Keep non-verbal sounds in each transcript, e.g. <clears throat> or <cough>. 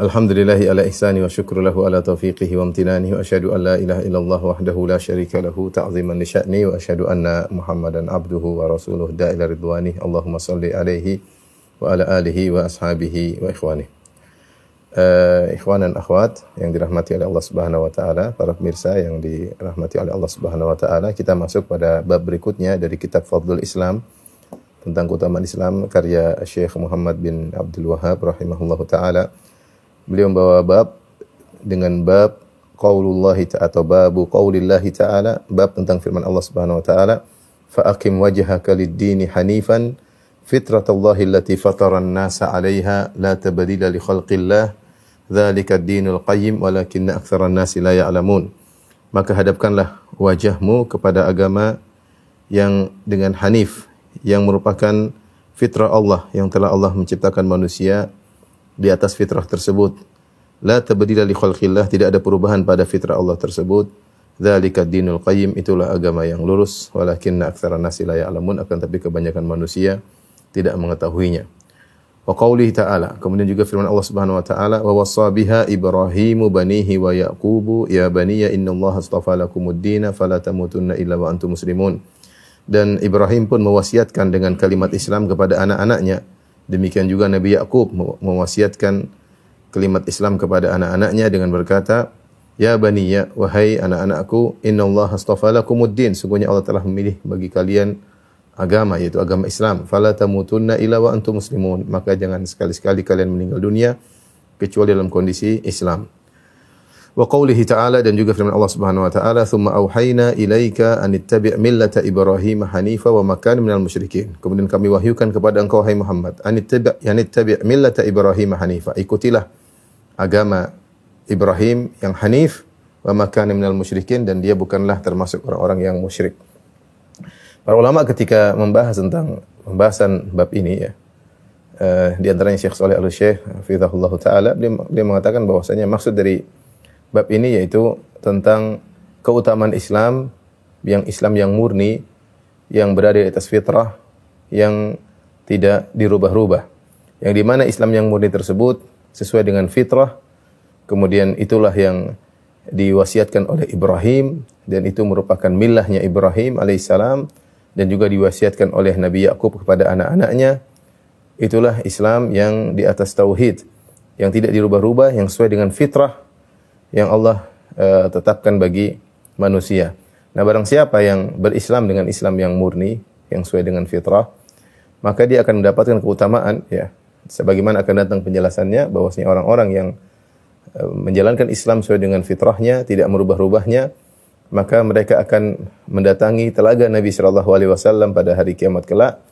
Alhamdulillahi ala ihsani wa syukru lahu ala taufiqihi wa amtinani wa asyhadu an la ilaha illallah wahdahu la syarika lahu ta'ziman li sya'ni wa asyhadu anna Muhammadan abduhu wa rasuluhu da'ila ridwani. Allahumma salli alaihi wa ala alihi wa ashabihi wa ikhwani. Uh, ikhwan dan akhwat yang dirahmati oleh Allah Subhanahu wa taala, para pemirsa yang dirahmati oleh Allah Subhanahu wa taala, kita masuk pada bab berikutnya dari kitab Fadlul Islam tentang keutamaan Islam karya Syekh Muhammad bin Abdul Wahab rahimahullahu taala. Beliau membawa bab dengan bab qaulullahi atau babu qaulillahi ta'ala, bab tentang firman Allah Subhanahu wa taala, fa aqim wajhaka lid-dini hanifan fitratallahi allati fatara an-nasa 'alaiha la tabdila li khalqillah dzalika ad-dinul qayyim walakinna aktsaran nasi la ya'lamun. Maka hadapkanlah wajahmu kepada agama yang dengan hanif yang merupakan fitrah Allah yang telah Allah menciptakan manusia di atas fitrah tersebut. La tabdila li khalqillah, tidak ada perubahan pada fitrah Allah tersebut. Dzalika dinul qayyim, itulah agama yang lurus, walakinna aktsaran nasi la ya'lamun, akan tapi kebanyakan manusia tidak mengetahuinya. Wa qaulihi ta'ala, kemudian juga firman Allah Subhanahu wa taala, wa wassa biha Ibrahimu banihi wa Yaqubu ya baniya innallaha astafa lakumud dina fala tamutunna illa wa antum muslimun. Dan Ibrahim pun mewasiatkan dengan kalimat Islam kepada anak-anaknya. Demikian juga Nabi Yakub mewasiatkan kalimat Islam kepada anak-anaknya dengan berkata, Ya baniya, wahai anak-anakku, inna Allah astafa lakumuddin. Sungguhnya Allah telah memilih bagi kalian agama, yaitu agama Islam. Fala tamutunna illa wa antum muslimun. Maka jangan sekali-sekali kalian meninggal dunia, kecuali dalam kondisi Islam. Wa qawlihi ta'ala dan juga firman Allah Subhanahu wa taala, "Tsumma auhayna ilaika an ittabi' millata Ibrahim hanifa wa ma kana minal musyrikin." Kemudian kami wahyukan kepada engkau hai Muhammad, an ittabi' an ittabi' millata Ibrahim hanifa. Ikutilah agama Ibrahim yang hanif wa ma kana minal musyrikin dan dia bukanlah termasuk orang-orang yang musyrik. Para ulama ketika membahas tentang pembahasan bab ini ya, uh, di antaranya Syekh Saleh Al-Syekh Fidahullah Ta'ala, dia, dia mengatakan bahwasanya maksud dari bab ini yaitu tentang keutamaan Islam yang Islam yang murni yang berada di atas fitrah yang tidak dirubah-rubah. Yang di mana Islam yang murni tersebut sesuai dengan fitrah kemudian itulah yang diwasiatkan oleh Ibrahim dan itu merupakan millahnya Ibrahim alaihissalam dan juga diwasiatkan oleh Nabi Yakub kepada anak-anaknya itulah Islam yang di atas tauhid yang tidak dirubah-rubah yang sesuai dengan fitrah yang Allah uh, tetapkan bagi manusia. Nah, barang siapa yang berislam dengan Islam yang murni, yang sesuai dengan fitrah, maka dia akan mendapatkan keutamaan ya. Sebagaimana akan datang penjelasannya bahwasanya orang-orang yang uh, menjalankan Islam sesuai dengan fitrahnya, tidak merubah-rubahnya, maka mereka akan mendatangi telaga Nabi Shallallahu alaihi wasallam pada hari kiamat kelak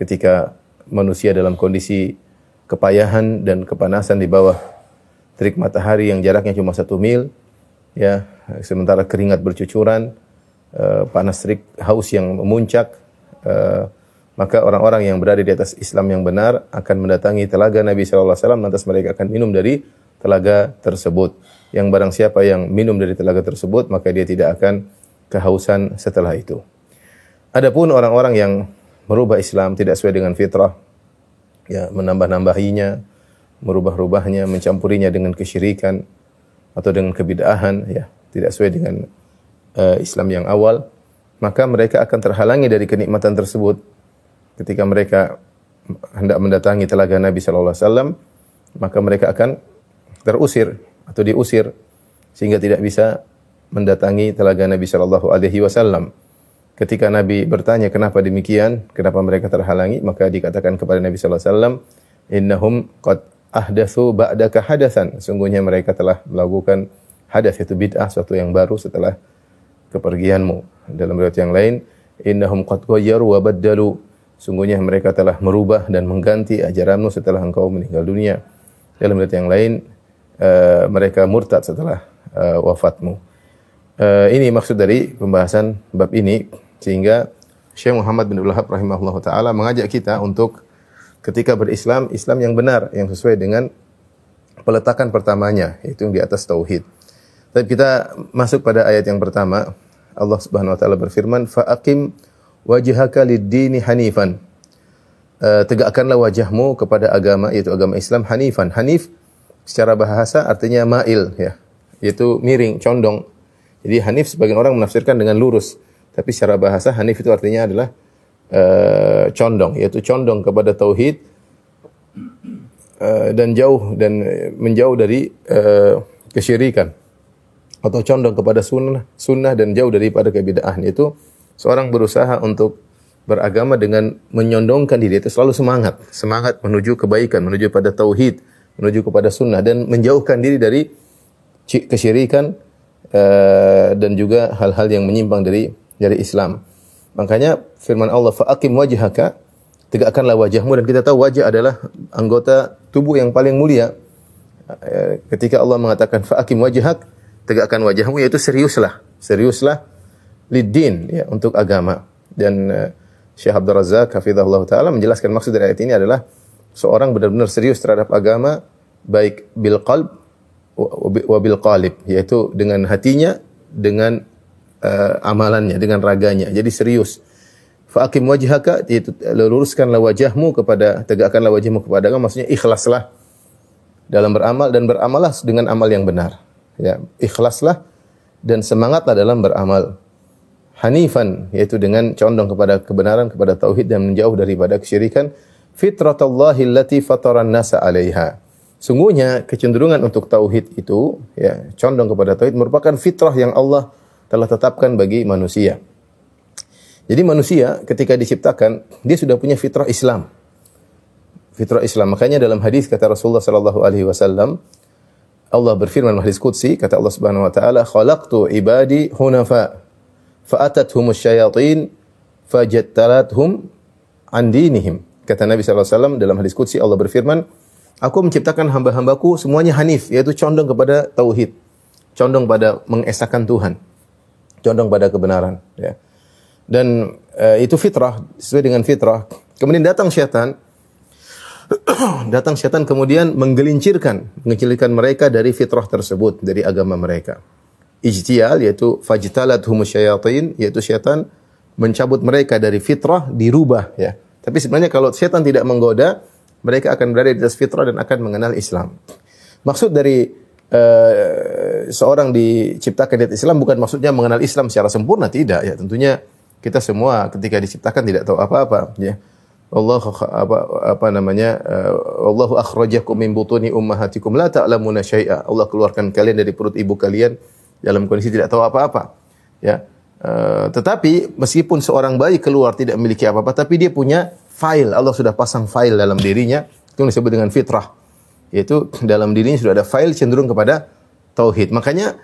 ketika manusia dalam kondisi kepayahan dan kepanasan di bawah terik matahari yang jaraknya cuma satu mil, ya sementara keringat bercucuran, uh, panas terik haus yang memuncak, uh, maka orang-orang yang berada di atas Islam yang benar akan mendatangi telaga Nabi Wasallam, lantas mereka akan minum dari telaga tersebut. Yang barang siapa yang minum dari telaga tersebut, maka dia tidak akan kehausan setelah itu. Adapun orang-orang yang merubah Islam tidak sesuai dengan fitrah, ya menambah-nambahinya, merubah-rubahnya, mencampurinya dengan kesyirikan atau dengan kebid'ahan, ya tidak sesuai dengan uh, Islam yang awal, maka mereka akan terhalangi dari kenikmatan tersebut. Ketika mereka hendak mendatangi telaga Nabi Shallallahu Alaihi Wasallam, maka mereka akan terusir atau diusir sehingga tidak bisa mendatangi telaga Nabi Shallallahu Alaihi Wasallam. Ketika Nabi bertanya kenapa demikian, kenapa mereka terhalangi, maka dikatakan kepada Nabi Shallallahu Alaihi Wasallam, Innahum qad ahdatsu ba'daka hadatsan. Sungguhnya mereka telah melakukan hadas itu bid'ah suatu yang baru setelah kepergianmu. Dalam riwayat yang lain, innahum qad ghayyaru wa baddalu. Sungguhnya mereka telah merubah dan mengganti ajaranmu setelah engkau meninggal dunia. Dalam riwayat yang lain, uh, mereka murtad setelah uh, wafatmu. Eh, ini maksud dari pembahasan bab ini sehingga Syekh Muhammad bin Abdul Wahab rahimahullah taala mengajak kita untuk ketika berislam Islam yang benar yang sesuai dengan peletakan pertamanya yaitu di atas tauhid. Tapi kita masuk pada ayat yang pertama. Allah Subhanahu wa taala berfirman, "Fa'aqim wajhaka lid-dini hanifan." Uh, tegakkanlah wajahmu kepada agama yaitu agama Islam hanifan. Hanif secara bahasa artinya mail ya, yaitu miring, condong. Jadi hanif sebagian orang menafsirkan dengan lurus, tapi secara bahasa hanif itu artinya adalah uh, condong, yaitu condong kepada tauhid uh, dan jauh dan menjauh dari uh, kesyirikan. Atau condong kepada sunnah, sunnah dan jauh daripada kebidaan itu seorang berusaha untuk beragama dengan menyondongkan diri. Itu selalu semangat, semangat menuju kebaikan, menuju pada tauhid, menuju kepada sunnah. Dan menjauhkan diri dari kesyirikan dan juga hal-hal yang menyimpang dari dari Islam. Makanya firman Allah fa'akim wajhaka tegakkanlah wajahmu dan kita tahu wajah adalah anggota tubuh yang paling mulia. Uh, ketika Allah mengatakan fa'akim wajhak tegakkan wajahmu yaitu seriuslah, seriuslah lidin ya untuk agama. Dan uh, Syekh Abdul Razak hafizahullah taala menjelaskan maksud dari ayat ini adalah seorang benar-benar serius terhadap agama baik bil qalb wa bil qalib yaitu dengan hatinya dengan uh, amalannya dengan raganya. Jadi serius. Fa aqim wajhaka yaitu luruskanlah wajahmu kepada tegakkanlah wajahmu kepada agama. Maksudnya ikhlaslah dalam beramal dan beramallah dengan amal yang benar. Ya ikhlaslah dan semangatlah dalam beramal. Hanifan yaitu dengan condong kepada kebenaran kepada tauhid dan menjauh daripada kesyirikan. Fitratallahi allati fataran nasa 'alaiha. Sungguhnya kecenderungan untuk tauhid itu ya condong kepada tauhid merupakan fitrah yang Allah telah tetapkan bagi manusia. Jadi manusia ketika diciptakan dia sudah punya fitrah Islam. Fitrah Islam. Makanya dalam hadis kata Rasulullah sallallahu alaihi wasallam Allah berfirman hadis qudsi kata Allah Subhanahu wa taala khalaqtu ibadi hunafa fa atathum syayatin fajattalathum an dinihim Kata Nabi SAW dalam hadis Qudsi Allah berfirman, Aku menciptakan hamba-hambaku semuanya hanif, yaitu condong kepada tauhid. Condong pada mengesahkan Tuhan. Condong pada kebenaran. Ya. Dan uh, itu fitrah, sesuai dengan fitrah. Kemudian datang syaitan, <clears throat> datang syaitan kemudian menggelincirkan, mengecilkan mereka dari fitrah tersebut, dari agama mereka. Ijtiyal, yaitu fajtalat humus syayatin, yaitu syaitan mencabut mereka dari fitrah, dirubah. ya tapi sebenarnya kalau setan tidak menggoda, mereka akan berada di atas fitrah dan akan mengenal Islam. Maksud dari uh, seorang diciptakan di Islam bukan maksudnya mengenal Islam secara sempurna, tidak ya. Tentunya kita semua ketika diciptakan tidak tahu apa-apa ya. Allah apa apa namanya uh, Allahu akhrajakum min butuni ummahatikum la ta'lamuna syai'a. Allah keluarkan kalian dari perut ibu kalian dalam kondisi tidak tahu apa-apa. Ya. Uh, tetapi meskipun seorang bayi keluar tidak memiliki apa-apa, tapi dia punya file. Allah sudah pasang file dalam dirinya. Itu disebut dengan fitrah. Yaitu dalam dirinya sudah ada file cenderung kepada tauhid. Makanya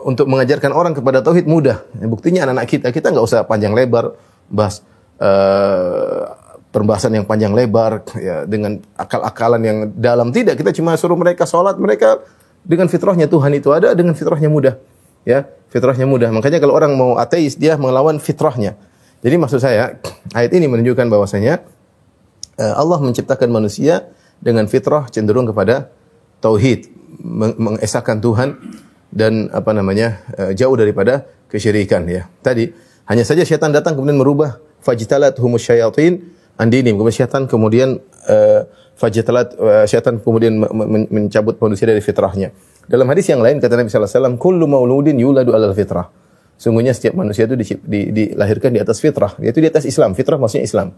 untuk mengajarkan orang kepada tauhid mudah. Buktinya anak-anak kita, kita nggak usah panjang lebar bahas uh, perbahasan yang panjang lebar ya dengan akal-akalan yang dalam tidak. Kita cuma suruh mereka sholat, mereka dengan fitrahnya Tuhan itu ada, dengan fitrahnya mudah ya fitrahnya mudah. Makanya kalau orang mau ateis dia melawan fitrahnya. Jadi maksud saya ayat ini menunjukkan bahwasanya eh, Allah menciptakan manusia dengan fitrah cenderung kepada tauhid, mengesahkan Tuhan dan apa namanya eh, jauh daripada kesyirikan ya. Tadi hanya saja syaitan datang kemudian merubah fajtalat humus syayatin andinim. Kemudian syaitan kemudian uh, syaitan kemudian mencabut manusia dari fitrahnya. Dalam hadis yang lain kata Nabi sallallahu alaihi wasallam, "Kullu mauludin yuladu 'alal fitrah." Sungguhnya setiap manusia itu di, di, dilahirkan di atas fitrah, yaitu di atas Islam. Fitrah maksudnya Islam.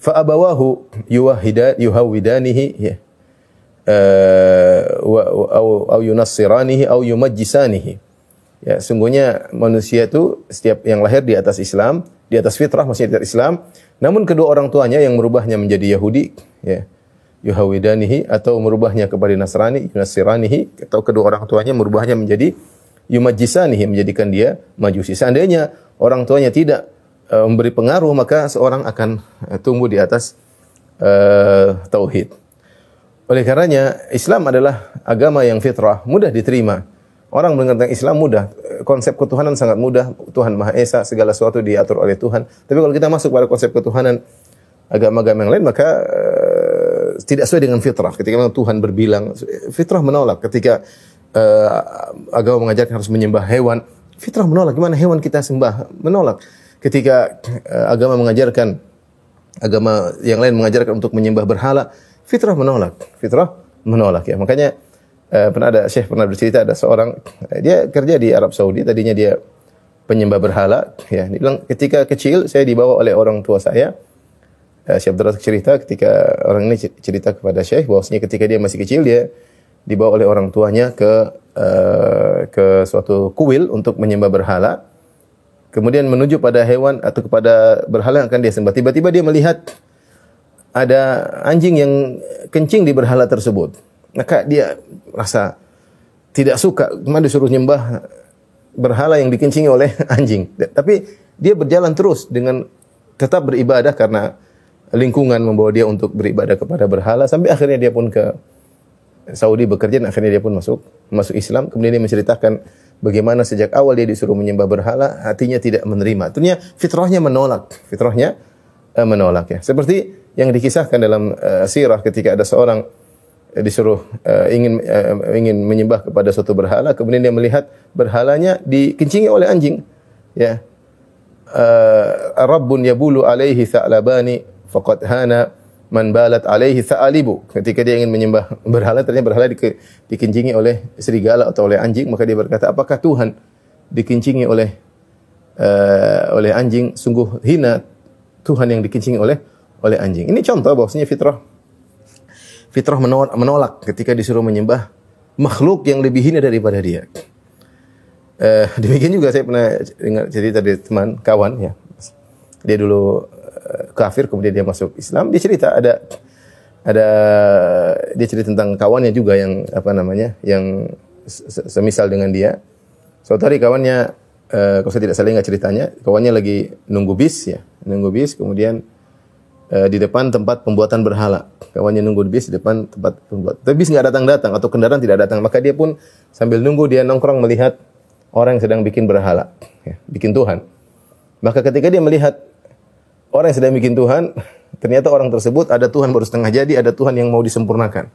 Fa abawahu yuwahida yuhawidanihi ya. Uh, wa, au, au. Ya, sungguhnya manusia itu setiap yang lahir di atas Islam, di atas fitrah maksudnya di atas Islam, namun kedua orang tuanya yang merubahnya menjadi Yahudi, ya yuhawidanihi atau merubahnya kepada Nasrani, Nasiranihi atau kedua orang tuanya merubahnya menjadi yumajisanihi menjadikan dia majusi. Seandainya orang tuanya tidak uh, memberi pengaruh maka seorang akan uh, tumbuh di atas uh, tauhid. Oleh karenanya Islam adalah agama yang fitrah, mudah diterima. Orang mendengar tentang Islam mudah, konsep ketuhanan sangat mudah. Tuhan Maha Esa, segala sesuatu diatur oleh Tuhan. Tapi kalau kita masuk pada konsep ketuhanan agama-agama yang lain, maka uh, tidak sesuai dengan fitrah. Ketika Tuhan berbilang, fitrah menolak. Ketika uh, agama mengajarkan harus menyembah hewan, fitrah menolak. Gimana hewan kita sembah? Menolak. Ketika uh, agama mengajarkan, agama yang lain mengajarkan untuk menyembah berhala, fitrah menolak. Fitrah menolak ya. Makanya uh, pernah ada Syekh pernah bercerita ada seorang dia kerja di Arab Saudi, tadinya dia penyembah berhala ya. Dia bilang ketika kecil saya dibawa oleh orang tua saya uh, Syekh Abdul cerita ketika orang ini cerita kepada Syekh bahwasanya ketika dia masih kecil dia dibawa oleh orang tuanya ke uh, ke suatu kuil untuk menyembah berhala. Kemudian menuju pada hewan atau kepada berhala yang akan dia sembah. Tiba-tiba dia melihat ada anjing yang kencing di berhala tersebut. Maka dia rasa tidak suka, cuma disuruh nyembah berhala yang dikencingi oleh <laughs> anjing. Tapi dia berjalan terus dengan tetap beribadah karena lingkungan membawa dia untuk beribadah kepada berhala sampai akhirnya dia pun ke Saudi bekerja dan akhirnya dia pun masuk masuk Islam kemudian dia menceritakan bagaimana sejak awal dia disuruh menyembah berhala hatinya tidak menerima. Tentunya fitrahnya menolak. Fitrahnya uh, menolak ya. Seperti yang dikisahkan dalam uh, sirah ketika ada seorang uh, disuruh uh, ingin uh, ingin menyembah kepada suatu berhala kemudian dia melihat berhalanya dikencingi oleh anjing ya. Uh, rabbun yabulu alaihi tha'labani faqad hana man balat alaihi sa'alibu. Ketika dia ingin menyembah berhala, ternyata berhala di, dikencingi oleh serigala atau oleh anjing, maka dia berkata, apakah Tuhan dikencingi oleh uh, oleh anjing? Sungguh hina Tuhan yang dikencingi oleh oleh anjing. Ini contoh bahwasanya fitrah fitrah menolak, menolak ketika disuruh menyembah makhluk yang lebih hina daripada dia. Uh, demikian juga saya pernah dengar cerita dari teman kawan ya. Dia dulu kafir kemudian dia masuk Islam dia cerita ada ada dia cerita tentang kawannya juga yang apa namanya yang semisal dengan dia. Suatu hari kawannya uh, kalau saya tidak salah ingat ceritanya kawannya lagi nunggu bis ya. Nunggu bis kemudian uh, di depan tempat pembuatan berhala. Kawannya nunggu bis di depan tempat pembuat tapi bis nggak datang datang atau kendaraan tidak datang. Maka dia pun sambil nunggu dia nongkrong melihat orang yang sedang bikin berhala ya, bikin Tuhan. Maka ketika dia melihat orang yang sedang bikin Tuhan, ternyata orang tersebut ada Tuhan baru setengah jadi, ada Tuhan yang mau disempurnakan.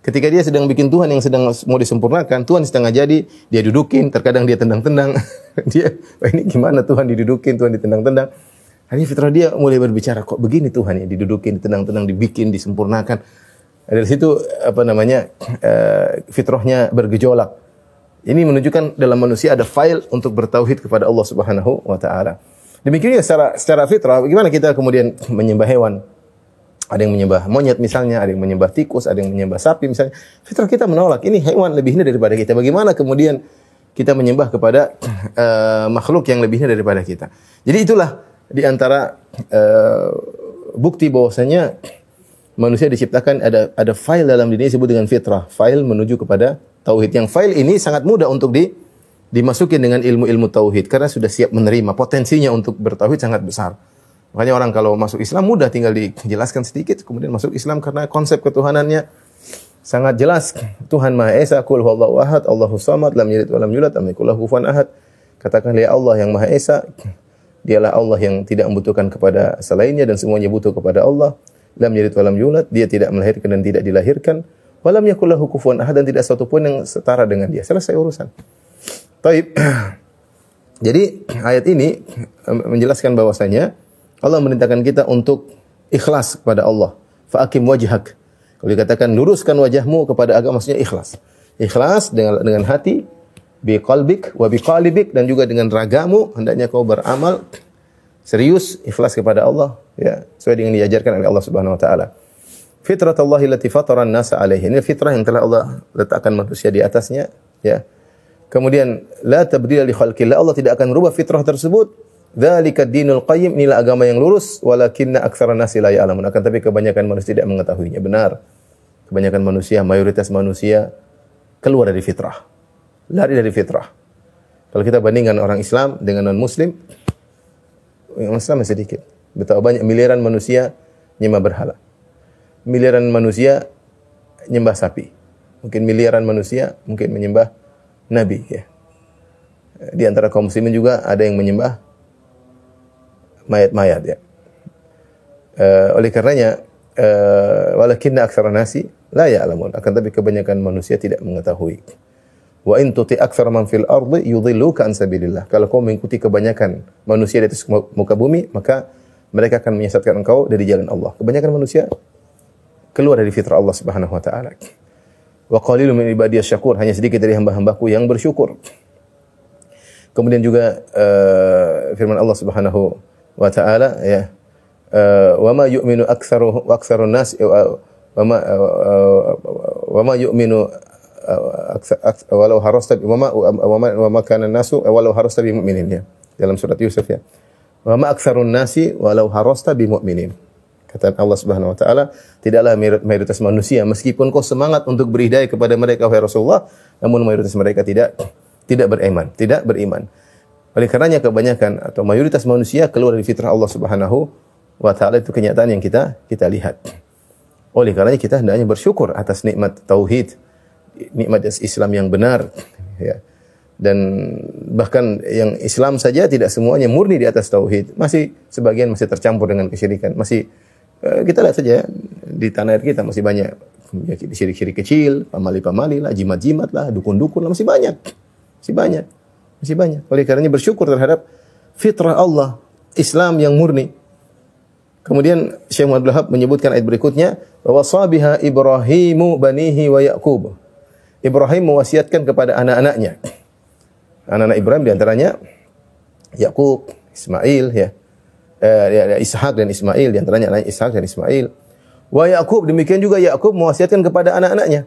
Ketika dia sedang bikin Tuhan yang sedang mau disempurnakan, Tuhan setengah jadi, dia dudukin, terkadang dia tendang-tendang. <laughs> dia, wah ini gimana Tuhan didudukin, Tuhan ditendang-tendang. Hari fitrah dia mulai berbicara, kok begini Tuhan ya, didudukin, ditendang-tendang, dibikin, disempurnakan. Dari situ apa namanya uh, fitrahnya bergejolak. Ini menunjukkan dalam manusia ada file untuk bertauhid kepada Allah Subhanahu wa taala. Demikian juga secara secara fitrah, bagaimana kita kemudian menyembah hewan? Ada yang menyembah monyet misalnya, ada yang menyembah tikus, ada yang menyembah sapi misalnya. Fitrah kita menolak, ini hewan lebih hina daripada kita. Bagaimana kemudian kita menyembah kepada uh, makhluk yang lebih hina daripada kita? Jadi itulah di antara uh, bukti bahwasanya manusia diciptakan ada ada file dalam diri disebut dengan fitrah, file menuju kepada tauhid. Yang file ini sangat mudah untuk di dimasukin dengan ilmu-ilmu tauhid karena sudah siap menerima potensinya untuk bertauhid sangat besar. Makanya orang kalau masuk Islam mudah tinggal dijelaskan sedikit kemudian masuk Islam karena konsep ketuhanannya sangat jelas. Tuhan Maha Esa, Qul huwallahu ahad, Allahu samad, lam yalid walam yulad, lam yakul lahu kufuwan ahad. Katakan ya Allah yang Maha Esa, dialah Allah yang tidak membutuhkan kepada selainnya dan semuanya butuh kepada Allah. Lam yalid walam yulad, dia tidak melahirkan dan tidak dilahirkan. Walam yakul lahu kufuwan ahad dan tidak satu pun yang setara dengan dia. Selesai urusan. Taib. <clears throat> Jadi ayat ini menjelaskan bahwasanya Allah merintahkan kita untuk ikhlas kepada Allah. Fa'akim wajhak. Kalau dikatakan luruskan wajahmu kepada agama maksudnya ikhlas. Ikhlas dengan dengan hati, bi qalbik wa bi qalibik dan juga dengan ragamu hendaknya kau beramal serius ikhlas kepada Allah ya sesuai dengan diajarkan oleh Allah Subhanahu wa taala. Fitratallahi allati fatara an-nasa alaihi. Ini fitrah yang telah Allah letakkan manusia di atasnya ya Kemudian la tabdila li khalqillah. Allah tidak akan merubah fitrah tersebut. Dzalika dinul qayyim. Inilah agama yang lurus walakinna aktsara nasi la ya'lamun. Akan tapi kebanyakan manusia tidak mengetahuinya. Benar. Kebanyakan manusia, mayoritas manusia keluar dari fitrah. Lari dari fitrah. Kalau kita bandingkan orang Islam dengan non muslim, yang Islam masih sedikit. Betapa banyak miliaran manusia nyembah berhala. Miliaran manusia nyembah sapi. Mungkin miliaran manusia mungkin menyembah nabi ya. Di antara kaum muslimin juga ada yang menyembah mayat-mayat ya. Uh, oleh karenanya uh, walakinna aktsara nasi la ya'lamun akan tapi kebanyakan manusia tidak mengetahui. Wa in tuti aktsar man fil ardi yudhilluka an sabilillah. Kalau kau mengikuti kebanyakan manusia di atas muka bumi, maka mereka akan menyesatkan engkau dari jalan Allah. Kebanyakan manusia keluar dari fitrah Allah Subhanahu wa taala. Wa qalilun min ibadiyas syakur, hanya sedikit dari hamba-hambaku yang bersyukur. Kemudian juga uh, firman Allah Subhanahu wa taala ya uh, wa ma yu'minu aktsaru wa aktsarun nas wa ma wa ma yu'minu walau harasta wa ma wa ma kana nasu walau harasta bi mu'minin ya dalam surat Yusuf ya. Wa ma nasi walau harasta bi mu'minin kata Allah Subhanahu wa taala tidaklah mayoritas manusia meskipun kau semangat untuk berhidayah kepada mereka wahai Rasulullah namun mayoritas mereka tidak tidak beriman tidak beriman. Oleh karenanya kebanyakan atau mayoritas manusia keluar dari fitrah Allah Subhanahu wa taala itu kenyataan yang kita kita lihat. Oleh karenanya kita hendaknya bersyukur atas nikmat tauhid nikmat Islam yang benar ya. Dan bahkan yang Islam saja tidak semuanya murni di atas tauhid. Masih sebagian masih tercampur dengan kesyirikan masih kita lihat saja di tanah air kita masih banyak ya, syirik-syirik kecil pamali-pamali lah jimat-jimat lah dukun-dukun lah masih banyak masih banyak masih banyak oleh karenanya bersyukur terhadap fitrah Allah Islam yang murni Kemudian Syekh Muhammad Wahab menyebutkan ayat berikutnya bahwa sabiha Ibrahimu banihi wa Yaqub. Ibrahim mewasiatkan kepada anak-anaknya. Anak-anak Ibrahim di antaranya Yakub, Ismail, ya. Eh, ya, ya, Ishak dan Ismail di antaranya anak Ishak dan Ismail. Wa Yakub demikian juga Yakub mewasiatkan kepada anak-anaknya.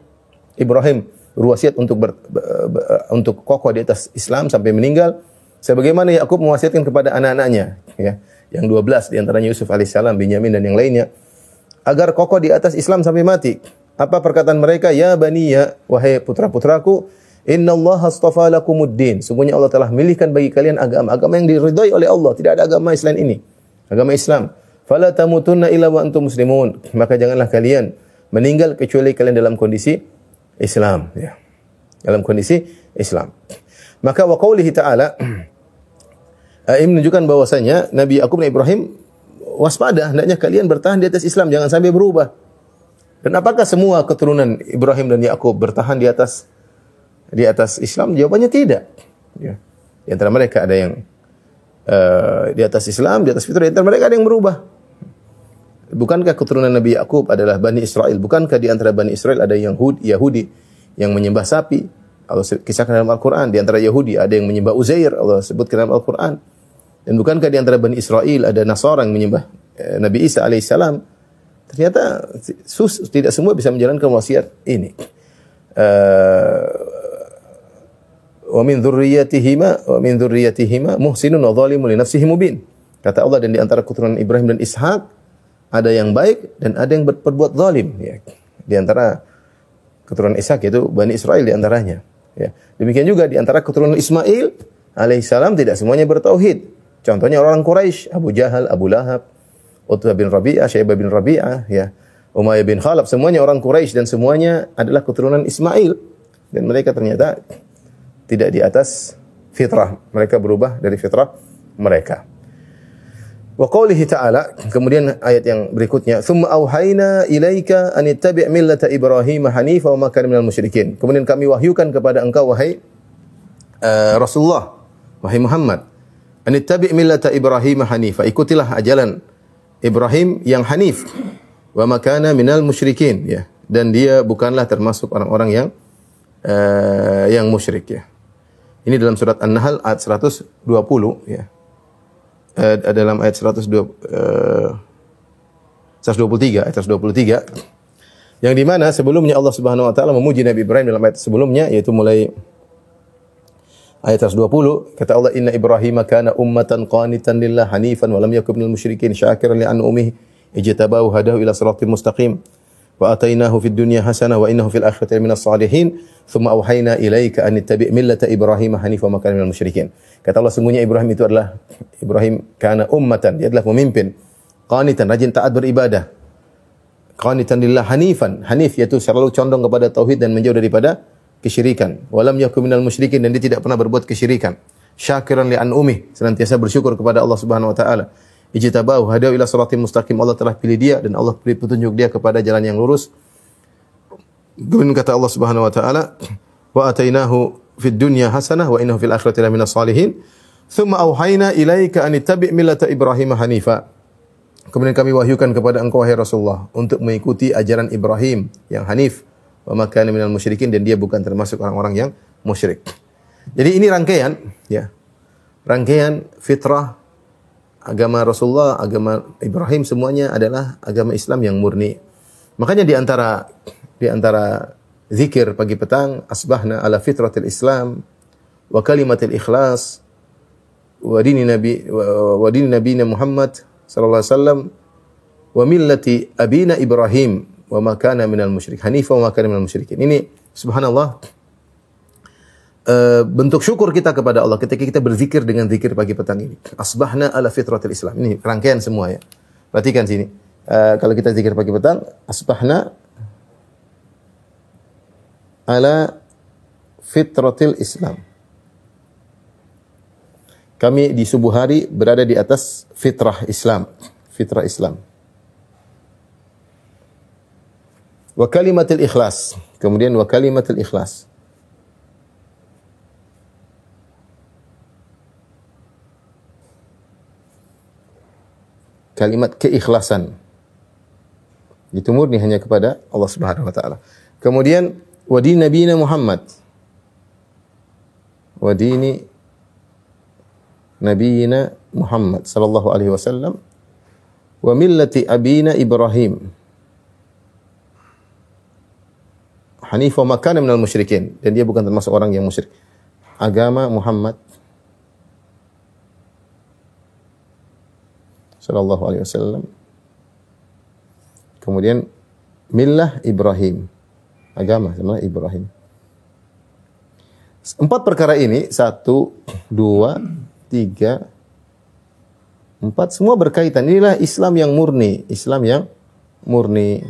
Ibrahim berwasiat untuk ber, ber, ber, untuk kokoh di atas Islam sampai meninggal. Sebagaimana Yakub mewasiatkan kepada anak-anaknya, ya. Yang 12 di antaranya Yusuf alaihissalam, Binyamin dan yang lainnya agar kokoh di atas Islam sampai mati. Apa perkataan mereka? Ya baniya, wahai putra-putraku, Inna Allah astafa lakumuddin. Sungguhnya Allah telah milihkan bagi kalian agama. Agama yang diridhai oleh Allah. Tidak ada agama selain ini. Agama Islam. Fala tamutunna illa wa antum muslimun. Maka janganlah kalian meninggal kecuali kalian dalam kondisi Islam. Ya. Dalam kondisi Islam. Maka wa qawlihi ta'ala, <clears throat> ini menunjukkan bahwasanya Nabi Yakub dan Ibrahim waspada. Hendaknya kalian bertahan di atas Islam. Jangan sampai berubah. Dan apakah semua keturunan Ibrahim dan Yakub bertahan di atas di atas Islam? Jawabannya tidak. Ya. Di antara mereka ada yang uh, di atas Islam, di atas fitrah. Di antara mereka ada yang berubah. Bukankah keturunan Nabi Yakub adalah Bani Israel? Bukankah di antara Bani Israel ada yang Yahudi, Yahudi yang menyembah sapi? Allah kisahkan dalam Al-Quran. Di antara Yahudi ada yang menyembah Uzair. Allah sebutkan dalam Al-Quran. Dan bukankah di antara Bani Israel ada Nasara yang menyembah eh, Nabi Isa alaihissalam? Ternyata sus, tidak semua bisa menjalankan wasiat ini. Uh, wa min dzurriyyatihima wa min dzurriyyatihima muhsinun wa zalimun li nafsihi mubin. Kata Allah dan di antara keturunan Ibrahim dan Ishak ada yang baik dan ada yang berbuat zalim ya. Di antara keturunan Ishak itu Bani Israel di antaranya ya. Demikian juga di antara keturunan Ismail alaihissalam tidak semuanya bertauhid. Contohnya orang Quraisy, Abu Jahal, Abu Lahab, Utbah bin Rabi'ah, Syaibah bin Rabi'ah, ya. Umayyah bin Khalaf, semuanya orang Quraisy dan semuanya adalah keturunan Ismail. Dan mereka ternyata tidak di atas fitrah. Mereka berubah dari fitrah mereka. Wa qawlihi ta'ala, kemudian ayat yang berikutnya, "Tsumma auhayna ilaika an ittabi' millata Ibrahim hanifa wa ma kana minal musyrikin." Kemudian kami wahyukan kepada engkau wahai uh, Rasulullah, wahai Muhammad, an ittabi' millata Ibrahim hanifa. Ikutilah ajalan Ibrahim yang hanif wa makana minal musyrikin ya dan dia bukanlah termasuk orang-orang yang uh, yang musyrik ya. Ini dalam surat An-Nahl ayat 120 ya. Uh, dalam ayat 120 uh, 123 ayat 123 yang di mana sebelumnya Allah Subhanahu wa taala memuji Nabi Ibrahim dalam ayat sebelumnya yaitu mulai ayat 120 kata Allah inna Ibrahim kana ummatan qanitan lillah hanifan wa lam yakun minal musyrikin syakiran li an'umihi ijtabahu hadahu ila siratal mustaqim wa atainahu fid dunya hasanah wa innahu fil akhirati minas salihin thumma auhayna ilaika an tattabi' millata Ibrahim hanifan wa kana minal musyrikin kata Allah sungguhnya Ibrahim itu adalah Ibrahim kana ummatan dia adalah pemimpin qanitan rajin taat beribadah qanitan lillah hanifan hanif yaitu selalu condong kepada tauhid dan menjauh daripada kesyirikan. Walam yakun minal musyrikin dan dia tidak pernah berbuat kesyirikan. Syakiran li an'umih, senantiasa bersyukur kepada Allah Subhanahu wa taala. Ijtabahu hadaw ila siratim mustaqim. Allah telah pilih dia dan Allah beri petunjuk dia kepada jalan yang lurus. Kemudian kata Allah Subhanahu wa taala, "Wa atainahu fid dunya hasanah wa innahu fil akhirati laminas salihin." Thumma auhayna ilaika an ittabi' millata Ibrahim hanifa. Kemudian kami wahyukan kepada engkau wahai Rasulullah untuk mengikuti ajaran Ibrahim yang hanif wa makana minal musyrikin dan dia bukan termasuk orang-orang yang musyrik. Jadi ini rangkaian ya. Rangkaian fitrah agama Rasulullah, agama Ibrahim semuanya adalah agama Islam yang murni. Makanya di antara di antara zikir pagi petang asbahna ala fitratil Islam wa kalimatil ikhlas wa dini nabi wa dini nabiyina Muhammad sallallahu alaihi wasallam wa millati abina Ibrahim wa ma kana minal musyrik hanifa wa ma kana minal musyrikin. Ini subhanallah uh, bentuk syukur kita kepada Allah ketika kita berzikir dengan zikir pagi petang ini. Asbahna ala fitratil Islam. Ini rangkaian semua ya. Perhatikan sini. Uh, kalau kita zikir pagi petang, asbahna ala fitratil Islam. Kami di subuh hari berada di atas fitrah Islam, fitrah Islam. Wa kalimatil ikhlas. Kemudian wa kalimatil ikhlas. Kalimat keikhlasan. Itu murni hanya kepada Allah Subhanahu wa taala. Kemudian wa din nabiyina Muhammad. Wa dini nabiyina Muhammad sallallahu alaihi wasallam wa millati abina Ibrahim. Hanif wa minal musyrikin dan dia bukan termasuk orang yang musyrik. Agama Muhammad sallallahu alaihi wasallam. Kemudian millah Ibrahim. Agama sama Ibrahim. Empat perkara ini, satu, dua, tiga, empat, semua berkaitan. Inilah Islam yang murni. Islam yang murni.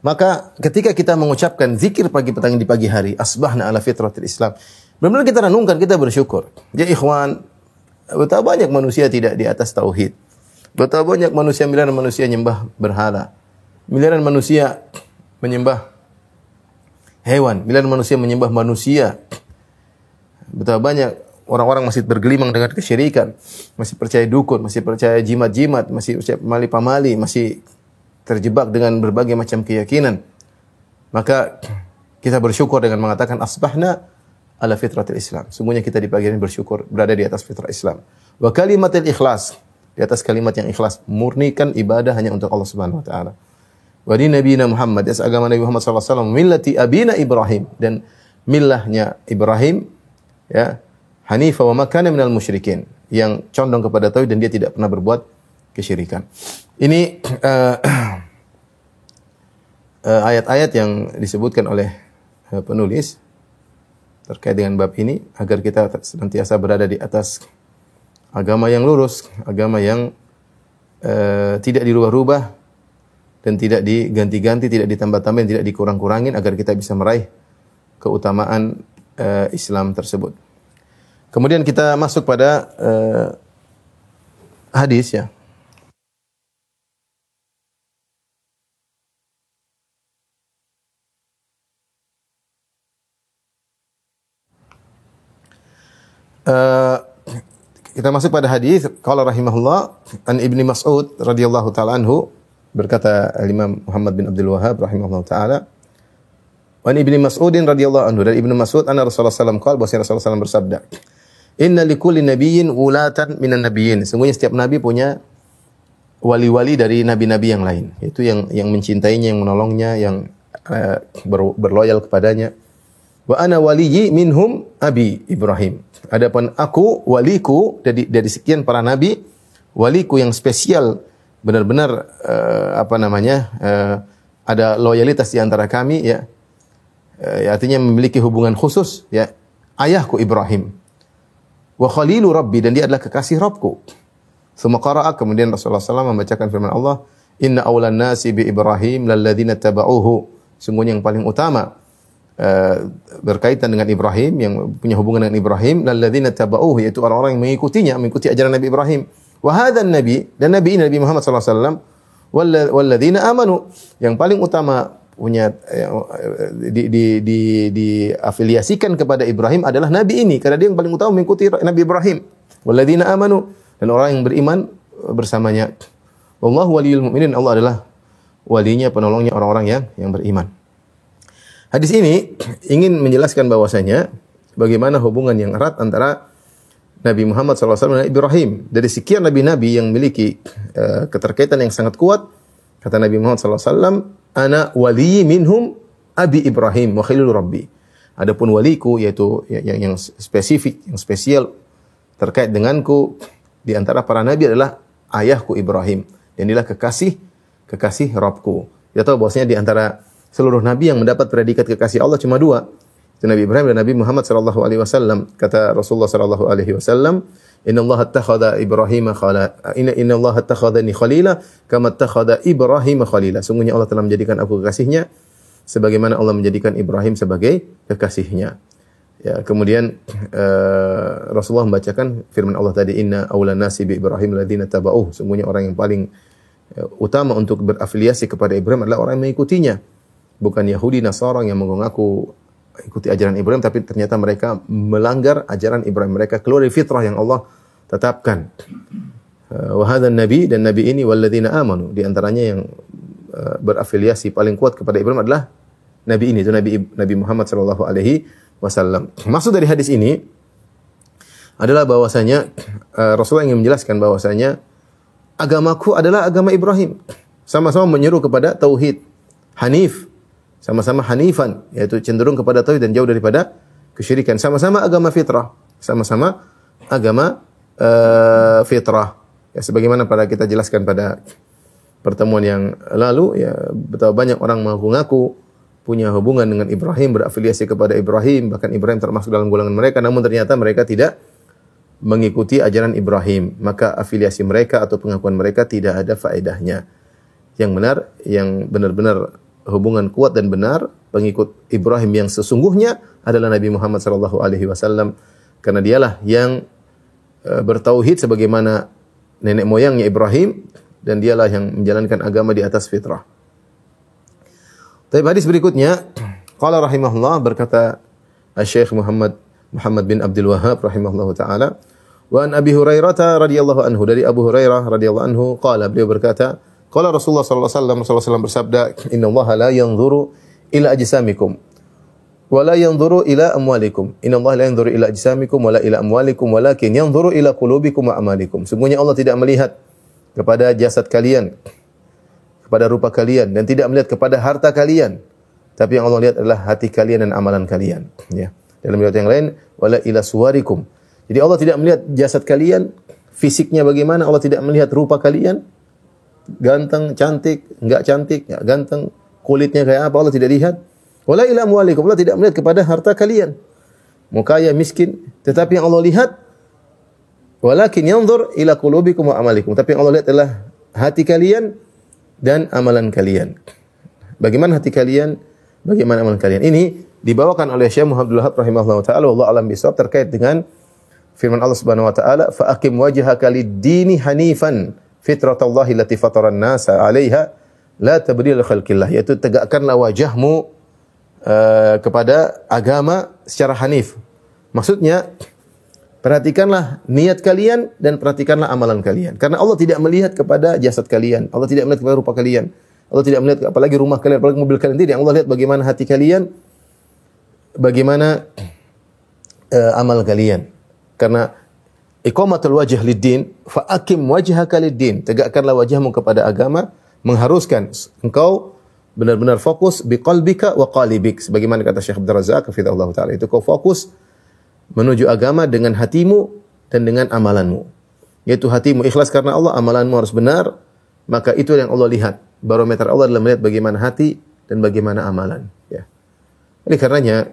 Maka ketika kita mengucapkan zikir pagi petang di pagi hari, asbahna ala fitratil Islam. Benar-benar kita renungkan, kita bersyukur. Ya ikhwan, betapa banyak manusia tidak di atas tauhid. Betapa banyak manusia miliaran manusia nyembah berhala. Miliaran manusia menyembah hewan, miliaran manusia menyembah manusia. Betapa banyak orang-orang masih bergelimang dengan kesyirikan, masih percaya dukun, masih percaya jimat-jimat, masih percaya pamali-pamali, masih terjebak dengan berbagai macam keyakinan. Maka kita bersyukur dengan mengatakan asbahna ala fitratil Islam. Semuanya kita di pagi ini bersyukur berada di atas fitrah Islam. Wa kalimatil ikhlas. Di atas kalimat yang ikhlas, murnikan ibadah hanya untuk Allah Subhanahu wa taala. Wa di Nabi Muhammad, as agama Nabi Muhammad sallallahu alaihi wasallam, millati abina Ibrahim dan millahnya Ibrahim ya, hanifa wa makana minal musyrikin yang condong kepada tauhid dan dia tidak pernah berbuat kesyirikan. Ini uh, uh, <clears throat> ayat-ayat yang disebutkan oleh uh, penulis terkait dengan bab ini agar kita senantiasa berada di atas agama yang lurus, agama yang uh, tidak dirubah-rubah dan tidak diganti-ganti, tidak ditambah-tambahin, tidak dikurang-kurangin agar kita bisa meraih keutamaan uh, Islam tersebut. Kemudian kita masuk pada uh, hadis ya. Uh, kita masuk pada hadis qala rahimahullah an Ibni Mas'ud radhiyallahu taala anhu berkata Imam Muhammad bin Abdul Wahhab rahimahullah taala Wa Ibni Mas'udin radhiyallahu anhu dari Ibnu Mas'ud anna Rasulullah sallallahu alaihi wasallam Rasulullah sallallahu bersabda Inna likulli nabiyyin ulatan minan nabiyyin. Sungguhnya setiap nabi punya wali-wali dari nabi-nabi yang lain. Itu yang yang mencintainya yang menolongnya yang uh, ber, berloyal kepadanya Wa ana waliyyi minhum abi Ibrahim. Adapun aku waliku dari dari sekian para nabi, waliku yang spesial benar-benar uh, apa namanya? Uh, ada loyalitas di antara kami ya. Uh, artinya memiliki hubungan khusus ya. Ayahku Ibrahim. Wa khalilu rabbi dan dia adalah kekasih Rabbku. Semua qara'a kemudian Rasulullah SAW membacakan firman Allah, "Inna awlan nasi bi Ibrahim lalladzina taba'uhu." Sungguhnya yang paling utama eh, berkaitan dengan Ibrahim yang punya hubungan dengan Ibrahim lalladzina tabauhu yaitu orang-orang yang mengikutinya mengikuti ajaran Nabi Ibrahim. Wa hadzal nabi dan nabi ini Nabi Muhammad sallallahu alaihi wasallam walla- walladzina amanu. Yang paling utama punya eh, di, di, di, diafiliasikan kepada Ibrahim adalah nabi ini karena dia yang paling utama mengikuti Nabi Ibrahim. Walladzina amanu dan orang yang beriman bersamanya. Wallahu waliyul mu'minin Allah adalah walinya penolongnya orang-orang yang yang beriman Hadis ini ingin menjelaskan bahwasanya bagaimana hubungan yang erat antara Nabi Muhammad SAW dan Ibrahim. Dari sekian nabi-nabi yang memiliki uh, keterkaitan yang sangat kuat, kata Nabi Muhammad SAW, Ana wali minhum abi Ibrahim wa khilul rabbi. Adapun waliku yaitu yang, yang spesifik, yang spesial terkait denganku di antara para nabi adalah ayahku Ibrahim. Dan inilah kekasih kekasih Rabbku. Kita tahu bahwasanya di antara seluruh nabi yang mendapat predikat kekasih Allah cuma dua. Itu Nabi Ibrahim dan Nabi Muhammad sallallahu alaihi wasallam. Kata Rasulullah sallallahu alaihi wasallam, "Inna Allah attakhadha Ibrahim khala inna inna Allah attakhadhani khalila kama attakhadha Ibrahim khalila." Sungguhnya Allah telah menjadikan aku kekasihnya sebagaimana Allah menjadikan Ibrahim sebagai kekasihnya. Ya, kemudian uh, Rasulullah membacakan firman Allah tadi, "Inna awla nasi bi Ibrahim ladina tabauh." Sungguhnya orang yang paling uh, utama untuk berafiliasi kepada Ibrahim adalah orang yang mengikutinya. Bukan Yahudi Nasara yang mengaku ikuti ajaran Ibrahim tapi ternyata mereka melanggar ajaran Ibrahim. Mereka keluar dari fitrah yang Allah tetapkan. Uh, Wahada nabi dan nabi ini walladzina amanu di antaranya yang uh, berafiliasi paling kuat kepada Ibrahim adalah nabi ini itu nabi Nabi Muhammad sallallahu alaihi wasallam. Maksud dari hadis ini adalah bahwasanya uh, Rasulullah ingin menjelaskan bahwasanya agamaku adalah agama Ibrahim. Sama-sama menyeru kepada tauhid, hanif, sama-sama hanifan yaitu cenderung kepada tauhid dan jauh daripada kesyirikan. Sama-sama agama fitrah. Sama-sama agama uh, fitrah. Ya sebagaimana pada kita jelaskan pada pertemuan yang lalu ya betapa banyak orang mengaku-ngaku punya hubungan dengan Ibrahim berafiliasi kepada Ibrahim bahkan Ibrahim termasuk dalam golongan mereka namun ternyata mereka tidak mengikuti ajaran Ibrahim. Maka afiliasi mereka atau pengakuan mereka tidak ada faedahnya. Yang benar yang benar-benar hubungan kuat dan benar pengikut Ibrahim yang sesungguhnya adalah Nabi Muhammad sallallahu alaihi wasallam karena dialah yang uh, bertauhid sebagaimana nenek moyangnya Ibrahim dan dialah yang menjalankan agama di atas fitrah. Tapi hadis berikutnya <clears throat> qala rahimahullah berkata Syekh Muhammad Muhammad bin Abdul Wahhab rahimahullahu taala wa an Abi Hurairah radhiyallahu anhu dari Abu Hurairah radhiyallahu anhu qala beliau berkata Qala Rasulullah sallallahu alaihi wasallam Rasulullah SAW bersabda, "Inna Allah la yanzuru ila ajsamikum wa la yanzuru ila amwalikum. Inna Allah la yanzuru ila ajsamikum wa la ila amwalikum, walakin yanzuru ila qulubikum wa amalikum." Sungguhnya Allah tidak melihat kepada jasad kalian, kepada rupa kalian dan tidak melihat kepada harta kalian. Tapi yang Allah lihat adalah hati kalian dan amalan kalian, ya. Dalam riwayat yang lain, wala ila suwarikum. Jadi Allah tidak melihat jasad kalian, fisiknya bagaimana, Allah tidak melihat rupa kalian, ganteng, cantik, enggak cantik, enggak ganteng, kulitnya kayak apa Allah tidak lihat. Wala ila amwalikum, Allah tidak melihat kepada harta kalian. Mau kaya, miskin, tetapi yang Allah lihat walakin yanzur ila qulubikum wa amalikum. Tapi yang Allah lihat adalah hati kalian dan amalan kalian. Bagaimana hati kalian? Bagaimana amalan kalian? Ini dibawakan oleh Syekh Muhammad Wahab rahimahullah taala wallahu alam bisawab terkait dengan firman Allah Subhanahu wa taala fa aqim wajhaka lid-dini hanifan fitratallahi lati fataran nasa 'alaiha la tabdila khalqillah yaitu tegakkanlah wajahmu uh, kepada agama secara hanif. Maksudnya perhatikanlah niat kalian dan perhatikanlah amalan kalian. Karena Allah tidak melihat kepada jasad kalian, Allah tidak melihat kepada rupa kalian. Allah tidak melihat apalagi rumah kalian, apalagi mobil kalian tidak. Allah lihat bagaimana hati kalian, bagaimana uh, amal kalian. Karena iqamatul wajh lid-din fa akim wajhaka lid-din. Tegakkanlah wajahmu kepada agama mengharuskan engkau benar-benar fokus biqalbika wa qalibik. Sebagaimana kata Syekh Abdul Razak hafizahullah taala itu kau fokus menuju agama dengan hatimu dan dengan amalanmu. Yaitu hatimu ikhlas karena Allah amalanmu harus benar maka itu yang Allah lihat. Barometer Allah adalah melihat bagaimana hati dan bagaimana amalan. Ya. Oleh karenanya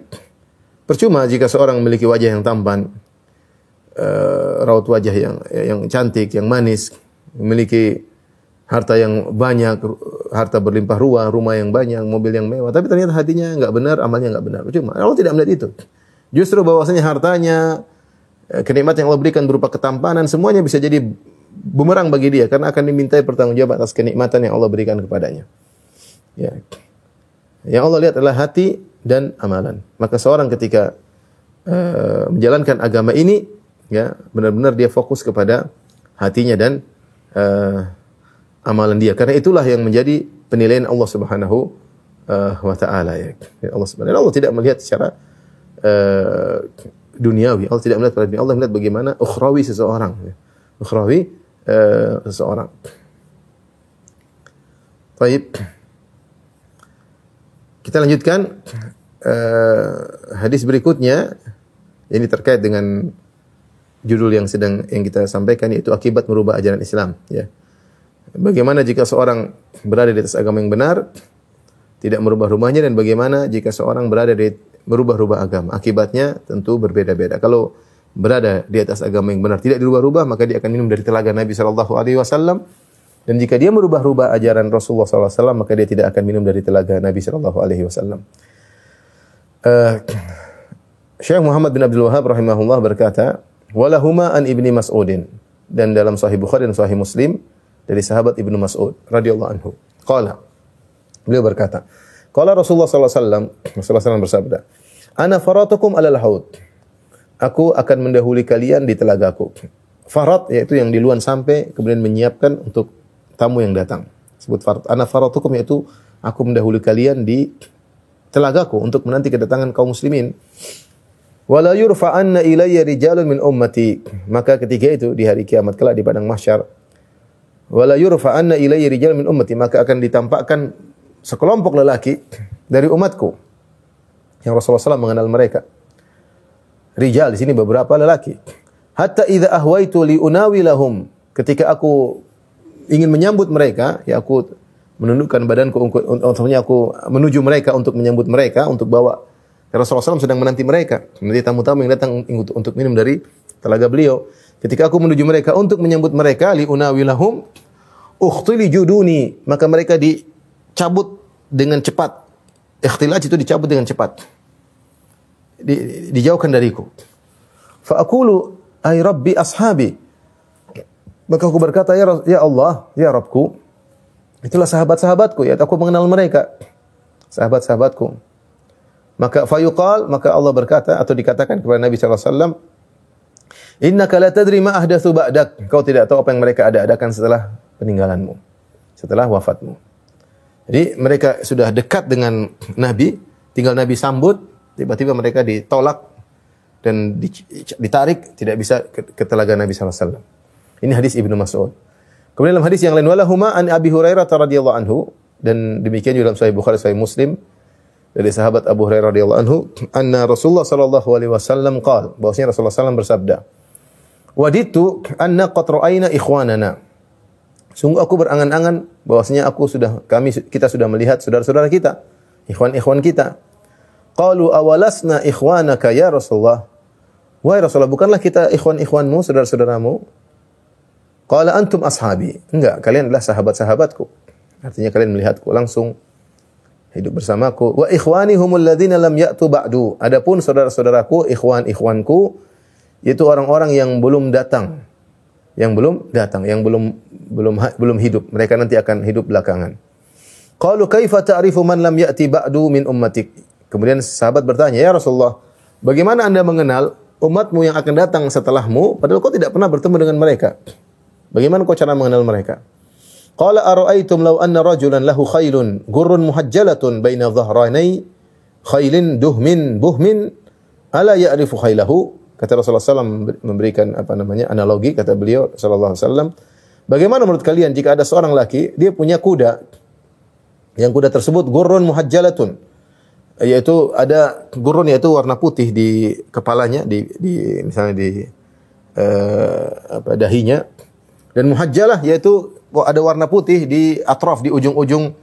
percuma jika seorang memiliki wajah yang tampan uh, raut wajah yang yang cantik, yang manis, memiliki harta yang banyak, harta berlimpah ruah, rumah yang banyak, mobil yang mewah, tapi ternyata hatinya nggak benar, amalnya nggak benar. Cuma Allah tidak melihat itu. Justru bahwasanya hartanya, eh, kenikmatan yang Allah berikan berupa ketampanan, semuanya bisa jadi bumerang bagi dia karena akan dimintai pertanggungjawab atas kenikmatan yang Allah berikan kepadanya. Ya. Yang Allah lihat adalah hati dan amalan. Maka seorang ketika uh, menjalankan agama ini, ya benar-benar dia fokus kepada hatinya dan uh, amalan dia. Karena itulah yang menjadi penilaian Allah Subhanahu uh, wa taala ya. Allah Subhanahu Allah tidak melihat secara uh, duniawi. Allah tidak melihat pada dunia. Allah melihat bagaimana ukhrawi seseorang. Ya. Ukhrawi uh, seseorang. Baik. Kita lanjutkan uh, hadis berikutnya ini terkait dengan judul yang sedang yang kita sampaikan yaitu akibat merubah ajaran Islam ya. Bagaimana jika seorang berada di atas agama yang benar, tidak merubah rumahnya dan bagaimana jika seorang berada di merubah-rubah agama. Akibatnya tentu berbeda-beda. Kalau berada di atas agama yang benar tidak dirubah-rubah, maka dia akan minum dari telaga Nabi Shallallahu alaihi wasallam. Dan jika dia merubah-rubah ajaran Rasulullah SAW, maka dia tidak akan minum dari telaga Nabi Shallallahu Alaihi Wasallam. Uh, Syekh Muhammad bin Abdul Wahab rahimahullah berkata, "Walahuma an ibni Mas'udin." Dan dalam Sahih Bukhari dan Sahih Muslim, dari sahabat Ibnu Mas'ud radhiyallahu anhu. Qala Beliau berkata, Qala Rasulullah sallallahu alaihi wasallam, Rasulullah SAW bersabda, "Ana faratukum alal haud." Aku akan mendahului kalian di telagaku. Farat yaitu yang di luar sampai kemudian menyiapkan untuk tamu yang datang. Sebut farat. Ana faratukum yaitu aku mendahului kalian di telagaku untuk menanti kedatangan kaum muslimin. Wala yurfa'anna ilayya rijalun min ummati. Maka ketika itu di hari kiamat kelak di padang mahsyar wala yurfa'anna ilayya rijal min ummati maka akan ditampakkan sekelompok lelaki dari umatku yang Rasulullah SAW mengenal mereka. Rijal di sini beberapa lelaki. Hatta idza ahwaitu li unawilahum ketika aku ingin menyambut mereka, ya aku menundukkan badanku untuk aku menuju mereka untuk menyambut mereka untuk bawa Rasulullah SAW sedang menanti mereka, menanti tamu-tamu yang datang untuk, minum dari telaga beliau. Ketika aku menuju mereka untuk menyambut mereka li unawilahum ukhtili juduni, maka mereka dicabut dengan cepat. Ikhtilaj itu dicabut dengan cepat. Di, dijauhkan dariku. Fa aqulu ay rabbi ashabi. Maka aku berkata ya ya Allah, ya Rabbku, itulah sahabat-sahabatku ya aku mengenal mereka. Sahabat-sahabatku. Maka fayuqal, maka Allah berkata atau dikatakan kepada Nabi sallallahu alaihi wasallam, tadri ma ba'dak. Kau tidak tahu apa yang mereka ada-adakan setelah peninggalanmu, setelah wafatmu. Jadi mereka sudah dekat dengan Nabi, tinggal Nabi sambut, tiba-tiba mereka ditolak dan ditarik, tidak bisa ke, telaga Nabi SAW. Ini hadis Ibnu Mas'ud. Kemudian dalam hadis yang lain, walahuma an Abi Hurairah radhiyallahu anhu dan demikian juga dalam Sahih Bukhari Sahih Muslim dari sahabat Abu Hurairah radhiyallahu anhu, anna Rasulullah sallallahu alaihi wasallam qaal, bahwasanya Rasulullah SAW bersabda, "Waditu anna qad ra'ayna ikhwanana." Sungguh aku berangan-angan bahwasanya aku sudah kami kita sudah melihat saudara-saudara kita, ikhwan-ikhwan kita. Qalu awalasna ikhwanaka ya Rasulullah. Wahai Rasulullah, bukanlah kita ikhwan-ikhwanmu, saudara-saudaramu? Qala antum ashabi. Enggak, kalian adalah sahabat-sahabatku. Artinya kalian melihatku langsung hidup bersamaku. Wa ikhwani humul ladzina lam ya'tu ba'du. Adapun saudara-saudaraku, ikhwan-ikhwanku, yaitu orang-orang yang belum datang yang belum datang, yang belum belum belum hidup. Mereka nanti akan hidup belakangan. Qalu kaifa ta'rifu man lam ya'ti ba'du min ummatik? Kemudian sahabat bertanya, "Ya Rasulullah, bagaimana Anda mengenal umatmu yang akan datang setelahmu padahal kau tidak pernah bertemu dengan mereka?" Bagaimana kau cara mengenal mereka? Qala ara'aitum law anna rajulan lahu khailun gurrun muhajjalatun baina dhahranai khailin duhmin buhmin ala ya'rifu khailahu Kata Rasulullah SAW memberikan apa namanya analogi kata beliau Sallallahu Alaihi Wasallam. Bagaimana menurut kalian jika ada seorang laki dia punya kuda yang kuda tersebut gurun muhajjalatun yaitu ada gurun yaitu warna putih di kepalanya di, di misalnya di uh, apa dahinya dan muhajjalah yaitu ada warna putih di atrof di ujung-ujung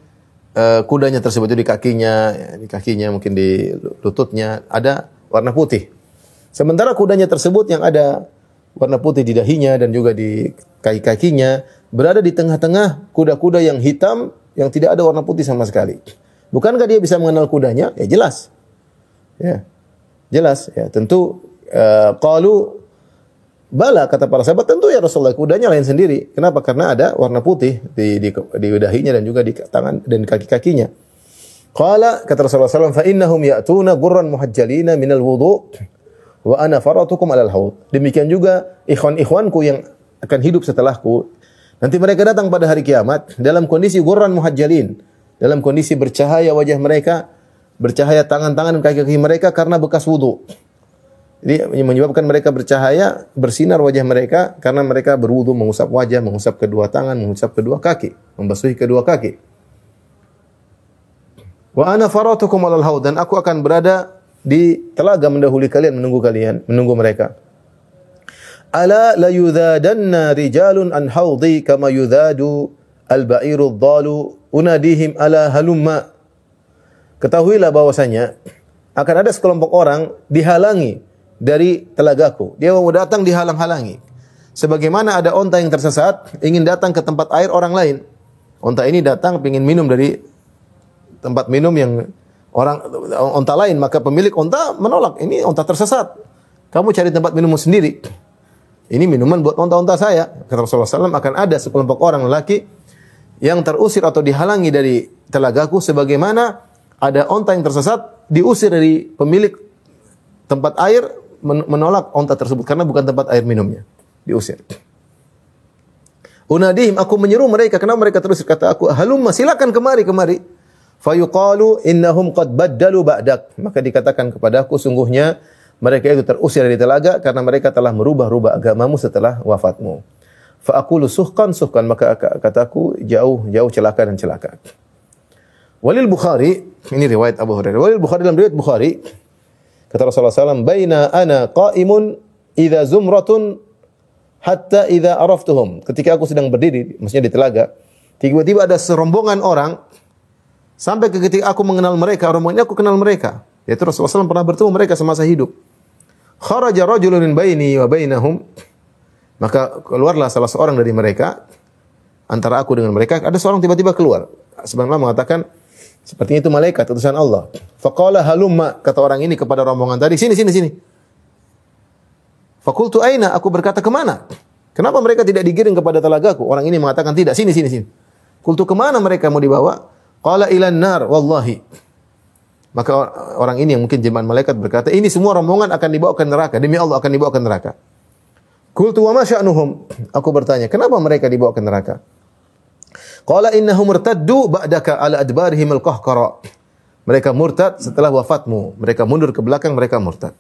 uh, kudanya tersebut di kakinya di kakinya mungkin di lututnya ada warna putih Sementara kudanya tersebut yang ada warna putih di dahinya dan juga di kaki-kakinya berada di tengah-tengah kuda-kuda yang hitam yang tidak ada warna putih sama sekali. Bukankah dia bisa mengenal kudanya? Ya jelas. Ya. Jelas ya. Tentu uh, qalu Bala kata para sahabat tentu ya Rasulullah kudanya lain sendiri. Kenapa? Karena ada warna putih di di, di dahinya dan juga di tangan dan kaki-kakinya. Qala kata Rasulullah SAW, fa innahum ya'tuna gurran muhajjalina minal wudu wa ana faratukum alal haud. Demikian juga ikhwan-ikhwanku yang akan hidup setelahku. Nanti mereka datang pada hari kiamat dalam kondisi gurran muhajjalin, dalam kondisi bercahaya wajah mereka, bercahaya tangan-tangan dan kaki-kaki mereka karena bekas wudu. Jadi menyebabkan mereka bercahaya, bersinar wajah mereka karena mereka berwudu mengusap wajah, mengusap kedua tangan, mengusap kedua kaki, membasuhi kedua kaki. Wa ana faratukum alal dan aku akan berada di telaga mendahului kalian menunggu kalian, menunggu mereka. Ala la yudhadanna rijalun an haudi kama yudhadu al-ba'iru dhalu unadihim ala halumma. Ketahuilah bahwasanya akan ada sekelompok orang dihalangi dari telagaku. Dia mau datang dihalang-halangi. Sebagaimana ada onta yang tersesat ingin datang ke tempat air orang lain. Onta ini datang ingin minum dari tempat minum yang orang onta lain, maka pemilik onta menolak. Ini onta tersesat. Kamu cari tempat minum sendiri. Ini minuman buat onta-onta saya. Kata Rasulullah SAW akan ada sekelompok orang lelaki yang terusir atau dihalangi dari telagaku sebagaimana ada onta yang tersesat diusir dari pemilik tempat air menolak onta tersebut karena bukan tempat air minumnya. Diusir. Unadihim, aku menyeru mereka. Kenapa mereka terus kata aku, halumma, silakan kemari, kemari. Fayuqalu innahum qad baddalu ba'dak. Maka dikatakan kepadaku, sungguhnya mereka itu terusir dari telaga karena mereka telah merubah-rubah agamamu setelah wafatmu. Fa'akulu suhkan suhkan. Maka kataku, jauh, jauh celaka dan celaka. Walil Bukhari, ini riwayat Abu Hurairah. Walil Bukhari dalam riwayat Bukhari, Kata Rasulullah SAW, Baina ana qaimun idha zumratun hatta idha araftuhum. Ketika aku sedang berdiri, maksudnya di telaga, tiba-tiba ada serombongan orang, sampai ke ketika aku mengenal mereka, rombongan ini aku kenal mereka. Yaitu Rasulullah SAW pernah bertemu mereka semasa hidup. Kharaja rajulun min baini wa bainahum. Maka keluarlah salah seorang dari mereka, antara aku dengan mereka, ada seorang tiba-tiba keluar. Sebenarnya mengatakan, Sepertinya itu malaikat utusan Allah. Faqala halumma kata orang ini kepada rombongan tadi, sini sini sini. Fakultu aina, aku berkata ke mana? Kenapa mereka tidak digiring kepada telagaku? Orang ini mengatakan tidak, sini sini sini. Kultu ke mana mereka mau dibawa? Qala ilan nar, wallahi. Maka orang ini yang mungkin jemaat malaikat berkata, ini semua rombongan akan dibawa ke neraka. Demi Allah akan dibawa ke neraka. Kultu wa ma sya'nuhum? Aku bertanya, kenapa mereka dibawa ke neraka? Qala innahum murtaddu ba'daka ala adbarihim al-qahqara. Mereka murtad setelah wafatmu. Mereka mundur ke belakang, mereka murtad.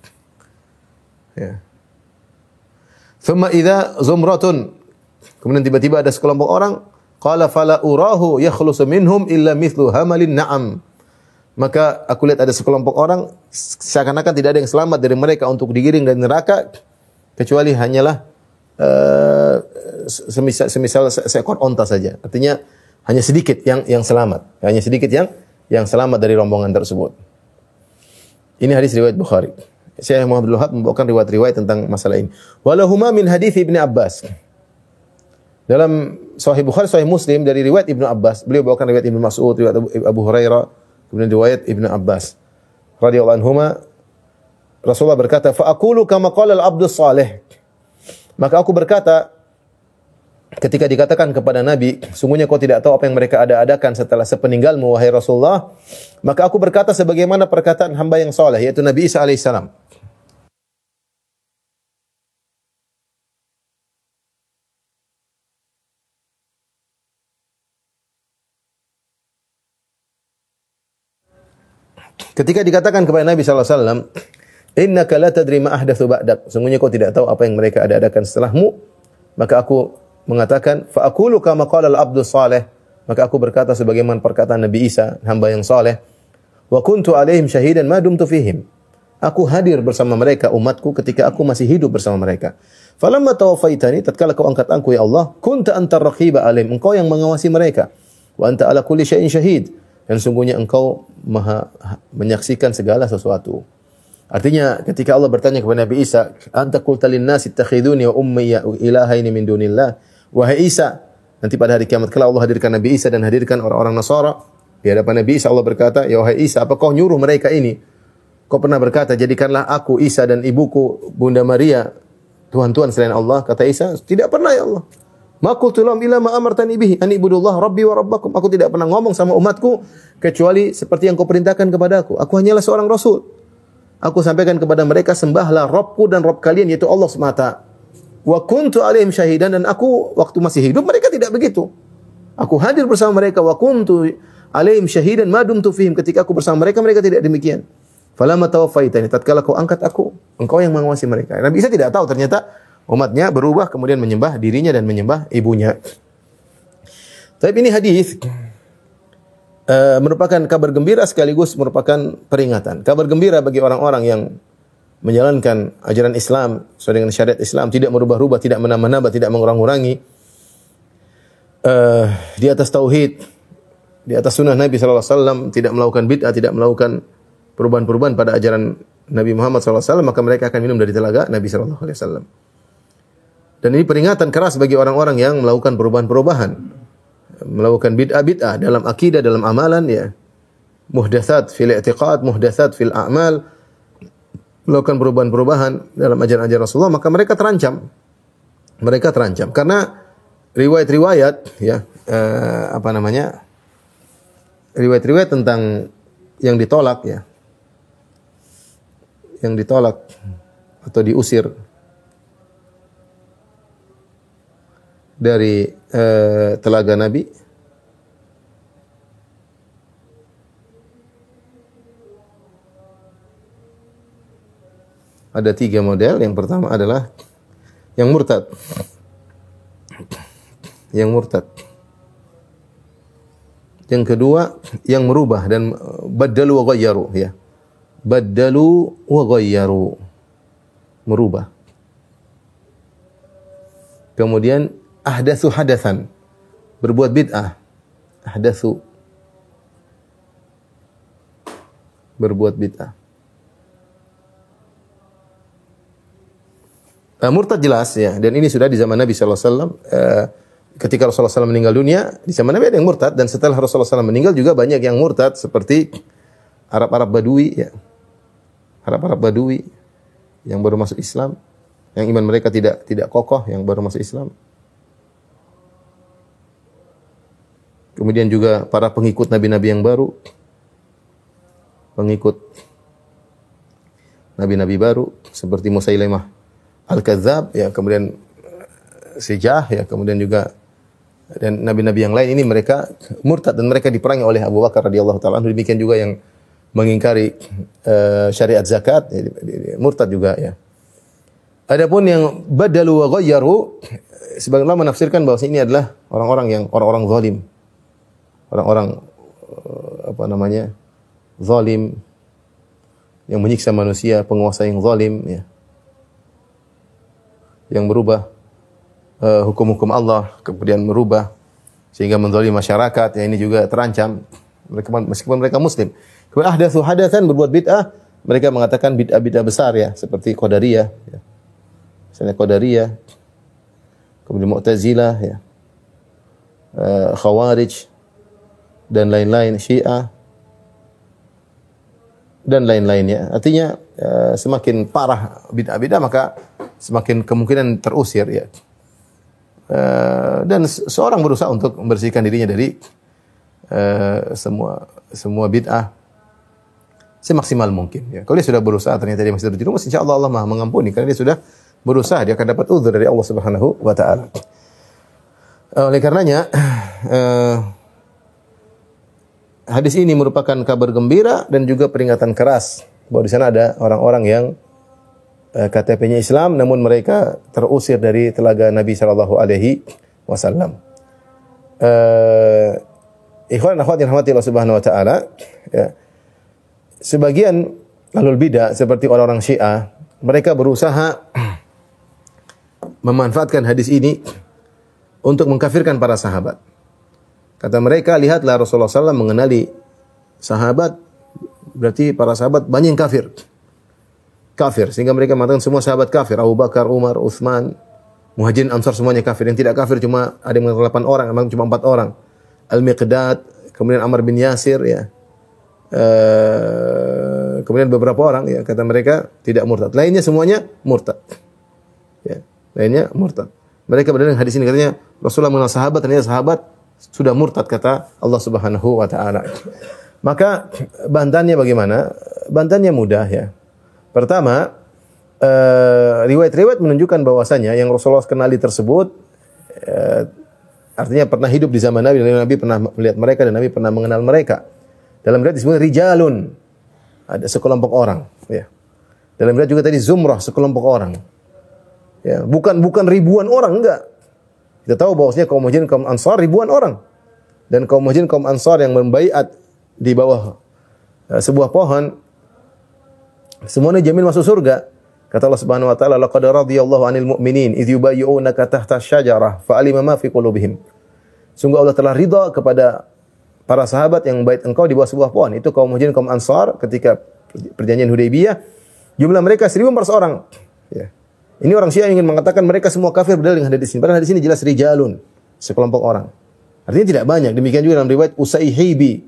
Ya. Thumma idza zumratun. Kemudian tiba-tiba ada sekelompok orang, qala fala urahu yakhlusu minhum illa mithlu hamalin na'am. Maka aku lihat ada sekelompok orang seakan-akan tidak ada yang selamat dari mereka untuk digiring dari neraka kecuali hanyalah uh, semisal, semisal seekor onta saja. Artinya hanya sedikit yang yang selamat, hanya sedikit yang yang selamat dari rombongan tersebut. Ini hadis riwayat Bukhari. Syekh Muhammad Wahab membawakan riwayat-riwayat tentang masalah ini. Walahuma min hadis Ibnu Abbas. Dalam Sahih Bukhari, Sahih Muslim dari riwayat Ibnu Abbas, beliau bawakan riwayat Ibnu Mas'ud, riwayat Abu Hurairah, kemudian riwayat Ibnu Abbas radhiyallahu anhuma Rasulullah berkata, "Fa aqulu kama qala al-'abdu salih." Maka aku berkata ketika dikatakan kepada Nabi, sungguhnya kau tidak tahu apa yang mereka ada-adakan setelah sepeninggalmu wahai Rasulullah, maka aku berkata sebagaimana perkataan hamba yang soleh yaitu Nabi Isa alaihissalam. Ketika dikatakan kepada Nabi SAW, Innaka la tadri ahdatsu ba'dak. Sungguhnya kau tidak tahu apa yang mereka ada-adakan setelahmu. Maka aku mengatakan, fa aqulu kama qala al-abdu salih. Maka aku berkata sebagaimana perkataan Nabi Isa, hamba yang saleh. Wa kuntu alaihim syahidan ma dumtu fihim. Aku hadir bersama mereka umatku ketika aku masih hidup bersama mereka. Falamma tawaffaitani tatkala kau angkat aku ya Allah, kunta antar raqiba alaihim. Engkau yang mengawasi mereka. Wa anta ala kulli syai'in syahid. Dan sungguhnya engkau maha menyaksikan segala sesuatu. Artinya ketika Allah bertanya kepada Nabi Isa, "Anta qulta lin-nasi ittakhiduni wa ummi ilahaini min dunillah?" Wahai Isa, Nanti pada hari kiamat kelak Allah hadirkan Nabi Isa dan hadirkan orang-orang Nasara. Di hadapan Nabi Isa Allah berkata, "Ya wahai Isa, apa kau nyuruh mereka ini? Kau pernah berkata, jadikanlah aku Isa dan ibuku Bunda Maria Tuhan-Tuhan selain Allah." Kata Isa, "Tidak pernah ya Allah." Ma qultu lahum illa ma amartani bihi an ibudullah rabbi wa rabbakum. Aku tidak pernah ngomong sama umatku kecuali seperti yang kau perintahkan kepadaku. Aku hanyalah seorang rasul. Aku sampaikan kepada mereka sembahlah Robku dan Rob kalian yaitu Allah semata. Wa kuntu alaihim syahidan dan aku waktu masih hidup mereka tidak begitu. Aku hadir bersama mereka wa kuntu alaihim syahidan ma dumtu fihim ketika aku bersama mereka mereka tidak demikian. Falamma tawaffaitani tatkala kau angkat aku, engkau yang mengawasi mereka. Nabi Isa tidak tahu ternyata umatnya berubah kemudian menyembah dirinya dan menyembah ibunya. Tapi ini hadis uh, merupakan kabar gembira sekaligus merupakan peringatan. Kabar gembira bagi orang-orang yang menjalankan ajaran Islam sesuai dengan syariat Islam, tidak merubah-rubah, tidak menambah-nambah, tidak mengurang-urangi uh, di atas tauhid, di atas sunnah Nabi sallallahu alaihi wasallam, tidak melakukan bid'ah, tidak melakukan perubahan-perubahan pada ajaran Nabi Muhammad sallallahu alaihi wasallam, maka mereka akan minum dari telaga Nabi sallallahu alaihi wasallam. Dan ini peringatan keras bagi orang-orang yang melakukan perubahan-perubahan, melakukan bid'ah-bid'ah dalam akidah, dalam amalan ya. Muhdatsat fil i'tiqad, muhdatsat fil a'mal, melakukan perubahan-perubahan dalam ajaran-ajaran Rasulullah, maka mereka terancam. Mereka terancam karena riwayat-riwayat ya eh, apa namanya? riwayat-riwayat tentang yang ditolak ya. Yang ditolak atau diusir dari eh, telaga Nabi ada tiga model. Yang pertama adalah yang murtad. Yang murtad. Yang kedua yang merubah dan badalu wa ghayyaru ya. Badalu wa ghayyaru. Merubah. Kemudian ahdatsu hadatsan. Berbuat bid'ah. Ahdatsu berbuat bid'ah. Uh, murtad jelas ya, dan ini sudah di zaman Nabi wasallam. Uh, ketika Rasulullah SAW meninggal dunia, di zaman Nabi ada yang murtad dan setelah Rasulullah SAW meninggal juga banyak yang murtad seperti Arab-Arab Badui ya. Arab-Arab Badui yang baru masuk Islam, yang iman mereka tidak tidak kokoh yang baru masuk Islam. Kemudian juga para pengikut nabi-nabi yang baru, pengikut nabi-nabi baru seperti Musailimah Al-Kadzab ya kemudian Sejah ya kemudian juga dan nabi-nabi yang lain ini mereka murtad dan mereka diperangi oleh Abu Bakar radhiyallahu taala demikian juga yang mengingkari uh, syariat zakat ya, murtad juga ya. Adapun yang badalu wa ghayyaru sebagian ulama menafsirkan bahwa ini adalah orang-orang yang orang-orang zalim. Orang-orang uh, apa namanya? zalim yang menyiksa manusia, penguasa yang zalim ya yang merubah uh, hukum-hukum Allah kemudian merubah sehingga menzalimi masyarakat ya ini juga terancam. Mereka meskipun mereka muslim. Kemudian ahdatsu hadatsan berbuat bid'ah mereka mengatakan bid'ah-bid'ah besar ya seperti qadariyah ya. misalnya qadariyah kemudian mu'tazilah ya. Uh, khawarij dan lain-lain syiah dan lain-lainnya. Artinya uh, semakin parah bid'ah-bid'ah maka semakin kemungkinan terusir ya. Uh, dan seorang berusaha untuk membersihkan dirinya dari uh, semua semua bid'ah semaksimal mungkin ya. Kalau dia sudah berusaha ternyata dia masih terjerumus, insya Allah Allah Maha mengampuni karena dia sudah berusaha dia akan dapat uzur dari Allah Subhanahu wa taala. Uh, oleh karenanya uh, <clears throat> hadis ini merupakan kabar gembira dan juga peringatan keras bahwa di sana ada orang-orang yang eh, KTP-nya Islam namun mereka terusir dari telaga Nabi sallallahu alaihi wasallam. Eh ikhwan akhwat yang rahmati Allah Subhanahu wa taala ya. Sebagian alul bidah seperti orang-orang Syiah, mereka berusaha memanfaatkan hadis ini untuk mengkafirkan para sahabat. Kata mereka, lihatlah Rasulullah SAW mengenali sahabat, berarti para sahabat banyak yang kafir kafir sehingga mereka mengatakan semua sahabat kafir Abu Bakar, Umar, Uthman, Muhajirin Ansar semuanya kafir. Yang tidak kafir cuma ada yang mengatakan 8 orang, memang cuma 4 orang. Al-Miqdad, kemudian Ammar bin Yasir ya. Eh, kemudian beberapa orang ya kata mereka tidak murtad. Lainnya semuanya murtad. Ya, lainnya murtad. Mereka berdalil hadis ini katanya Rasulullah mengenal sahabat ternyata sahabat sudah murtad kata Allah Subhanahu wa taala. Maka bantannya bagaimana? Bantannya mudah ya. Pertama, eh, riwayat-riwayat menunjukkan bahwasanya yang Rasulullah kenali tersebut eh, artinya pernah hidup di zaman Nabi dan Nabi pernah melihat mereka dan Nabi pernah mengenal mereka. Dalam riwayat disebut rijalun. Ada sekelompok orang, ya. Dalam riwayat juga tadi zumrah, sekelompok orang. Ya, bukan bukan ribuan orang enggak. Kita tahu bahwasanya kaum Muhajirin kaum Ansar ribuan orang. Dan kaum Muhajirin kaum Ansar yang membaiat di bawah uh, sebuah pohon semuanya jamin masuk surga. Kata Allah Subhanahu wa taala, "Laqad radiyallahu 'anil mu'minin idh yubayyi'unaka tahta syajarah fa'alima ma fi qulubihim." Sungguh Allah telah ridha kepada para sahabat yang bait engkau di bawah sebuah pohon. Itu kaum Muhajirin kaum Ansar ketika perjanjian Hudaybiyah. Jumlah mereka 1400 orang. Ya. Ini orang Syiah ingin mengatakan mereka semua kafir berdalil dengan hadis ini. Padahal hadis ini jelas rijalun, sekelompok orang. Artinya tidak banyak. Demikian juga dalam riwayat Usaihibi.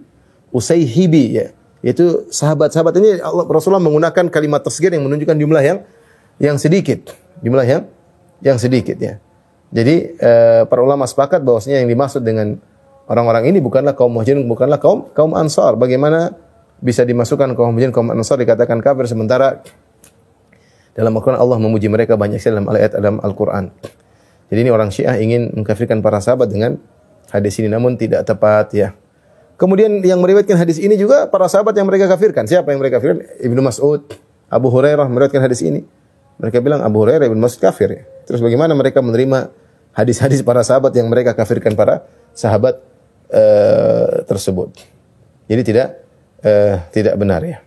Usaihibi ya. Yaitu sahabat-sahabat ini Allah Rasulullah menggunakan kalimat tasgir yang menunjukkan jumlah yang yang sedikit. Jumlah yang yang sedikit ya. Jadi eh, para ulama sepakat bahwasanya yang dimaksud dengan orang-orang ini bukanlah kaum muhajirin, bukanlah kaum kaum ansar. Bagaimana bisa dimasukkan kaum muhajirin, kaum ansar dikatakan kafir sementara dalam Al-Quran Allah memuji mereka banyak sekali dalam ayat dalam Al-Quran. Jadi ini orang Syiah ingin mengkafirkan para sahabat dengan hadis ini namun tidak tepat ya. Kemudian yang meriwayatkan hadis ini juga para sahabat yang mereka kafirkan. Siapa yang mereka kafirkan? Ibnu Mas'ud, Abu Hurairah meriwayatkan hadis ini. Mereka bilang Abu Hurairah Ibnu Mas'ud kafir ya. Terus bagaimana mereka menerima hadis-hadis para sahabat yang mereka kafirkan para sahabat uh, tersebut. Jadi tidak uh, tidak benar ya.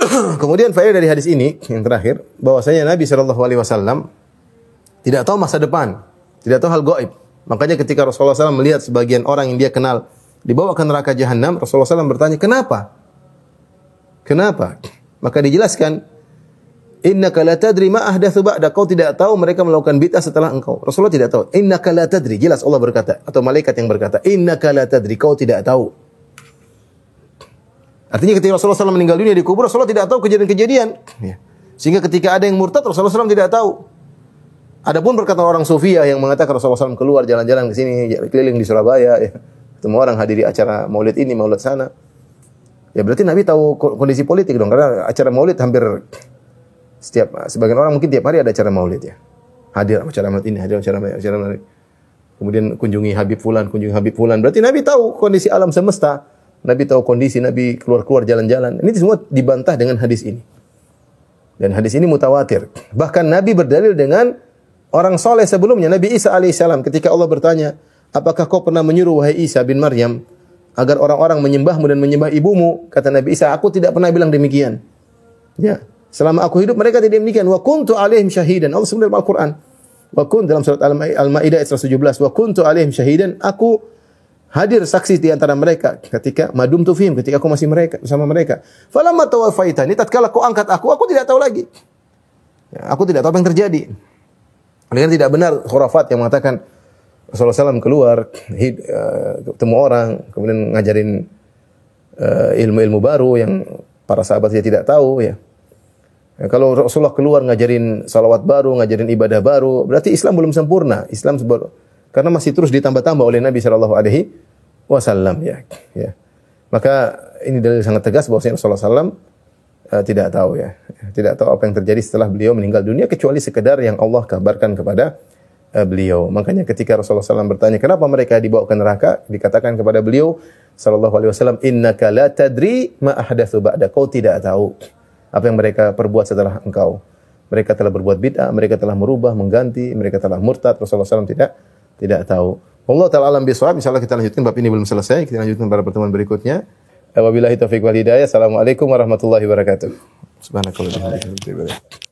<clears throat> Kemudian faedah dari hadis ini yang terakhir bahwasanya Nabi Shallallahu alaihi wasallam tidak tahu masa depan, tidak tahu hal gaib. Makanya ketika Rasulullah SAW melihat sebagian orang yang dia kenal dibawa ke neraka jahanam, Rasulullah SAW bertanya, "Kenapa?" Kenapa? Maka dijelaskan, Innaka la tadri ma ahdatsu ba'da. Kau tidak tahu mereka melakukan bid'ah setelah engkau. Rasulullah tidak tahu. Innaka la tadri. Jelas Allah berkata atau malaikat yang berkata, Innaka la tadri. Kau tidak tahu. Artinya ketika Rasulullah SAW meninggal dunia di kubur, Rasulullah tidak tahu kejadian-kejadian. Ya. Sehingga ketika ada yang murtad, Rasulullah SAW tidak tahu. Adapun perkataan orang Sufia yang mengatakan Rasulullah SAW keluar jalan-jalan ke sini, keliling di Surabaya, ya. Semua orang hadiri acara maulid ini, maulid sana. Ya berarti Nabi tahu kondisi politik dong, karena acara maulid hampir setiap sebagian orang mungkin tiap hari ada acara maulid ya. Hadir acara maulid ini, hadir acara maulid, acara maulid. Kemudian kunjungi Habib Fulan, kunjungi Habib Fulan. Berarti Nabi tahu kondisi alam semesta. Nabi tahu kondisi, Nabi keluar-keluar jalan-jalan. Ini semua dibantah dengan hadis ini. Dan hadis ini mutawatir. Bahkan Nabi berdalil dengan orang soleh sebelumnya Nabi Isa alaihissalam ketika Allah bertanya, apakah kau pernah menyuruh wahai Isa bin Maryam agar orang-orang menyembahmu dan menyembah ibumu? Kata Nabi Isa, aku tidak pernah bilang demikian. Ya, selama aku hidup mereka tidak demikian. Wa kuntu alaihim syahidan. Allah sebut dalam Al-Qur'an. Wa kun dalam surat Al-Maidah ayat 117, wa kuntu alaihim syahidan. Aku hadir saksi di antara mereka ketika madum tufim ketika aku masih mereka bersama mereka. Falamma tawaffaitani tatkala kau angkat aku, aku tidak tahu lagi. Ya, aku tidak tahu apa yang terjadi. Dengan tidak benar khurafat yang mengatakan Rasulullah SAW keluar hid, uh, ketemu orang kemudian ngajarin uh, ilmu-ilmu baru yang para sahabat dia tidak tahu ya. ya. Kalau Rasulullah keluar ngajarin salawat baru, ngajarin ibadah baru, berarti Islam belum sempurna. Islam sebab karena masih terus ditambah-tambah oleh Nabi Shallallahu Alaihi Wasallam ya. ya. Maka ini dalil sangat tegas bahwa Rasulullah SAW uh, tidak tahu ya, tidak tahu apa yang terjadi setelah beliau meninggal dunia kecuali sekedar yang Allah kabarkan kepada uh, beliau. Makanya ketika Rasulullah SAW bertanya kenapa mereka dibawa ke neraka, dikatakan kepada beliau Shallallahu Alaihi Wasallam, Inna la tadri ma ba'da. Kau tidak tahu apa yang mereka perbuat setelah engkau. Mereka telah berbuat bid'ah, mereka telah merubah, mengganti, mereka telah murtad. Rasulullah SAW tidak tidak tahu. Allah taala alam bisawab. Insyaallah kita lanjutkan bab ini belum selesai. Kita lanjutkan pada pertemuan berikutnya. Wabillahi taufiq wal hidayah. Assalamualaikum warahmatullahi wabarakatuh. Subhanakallah.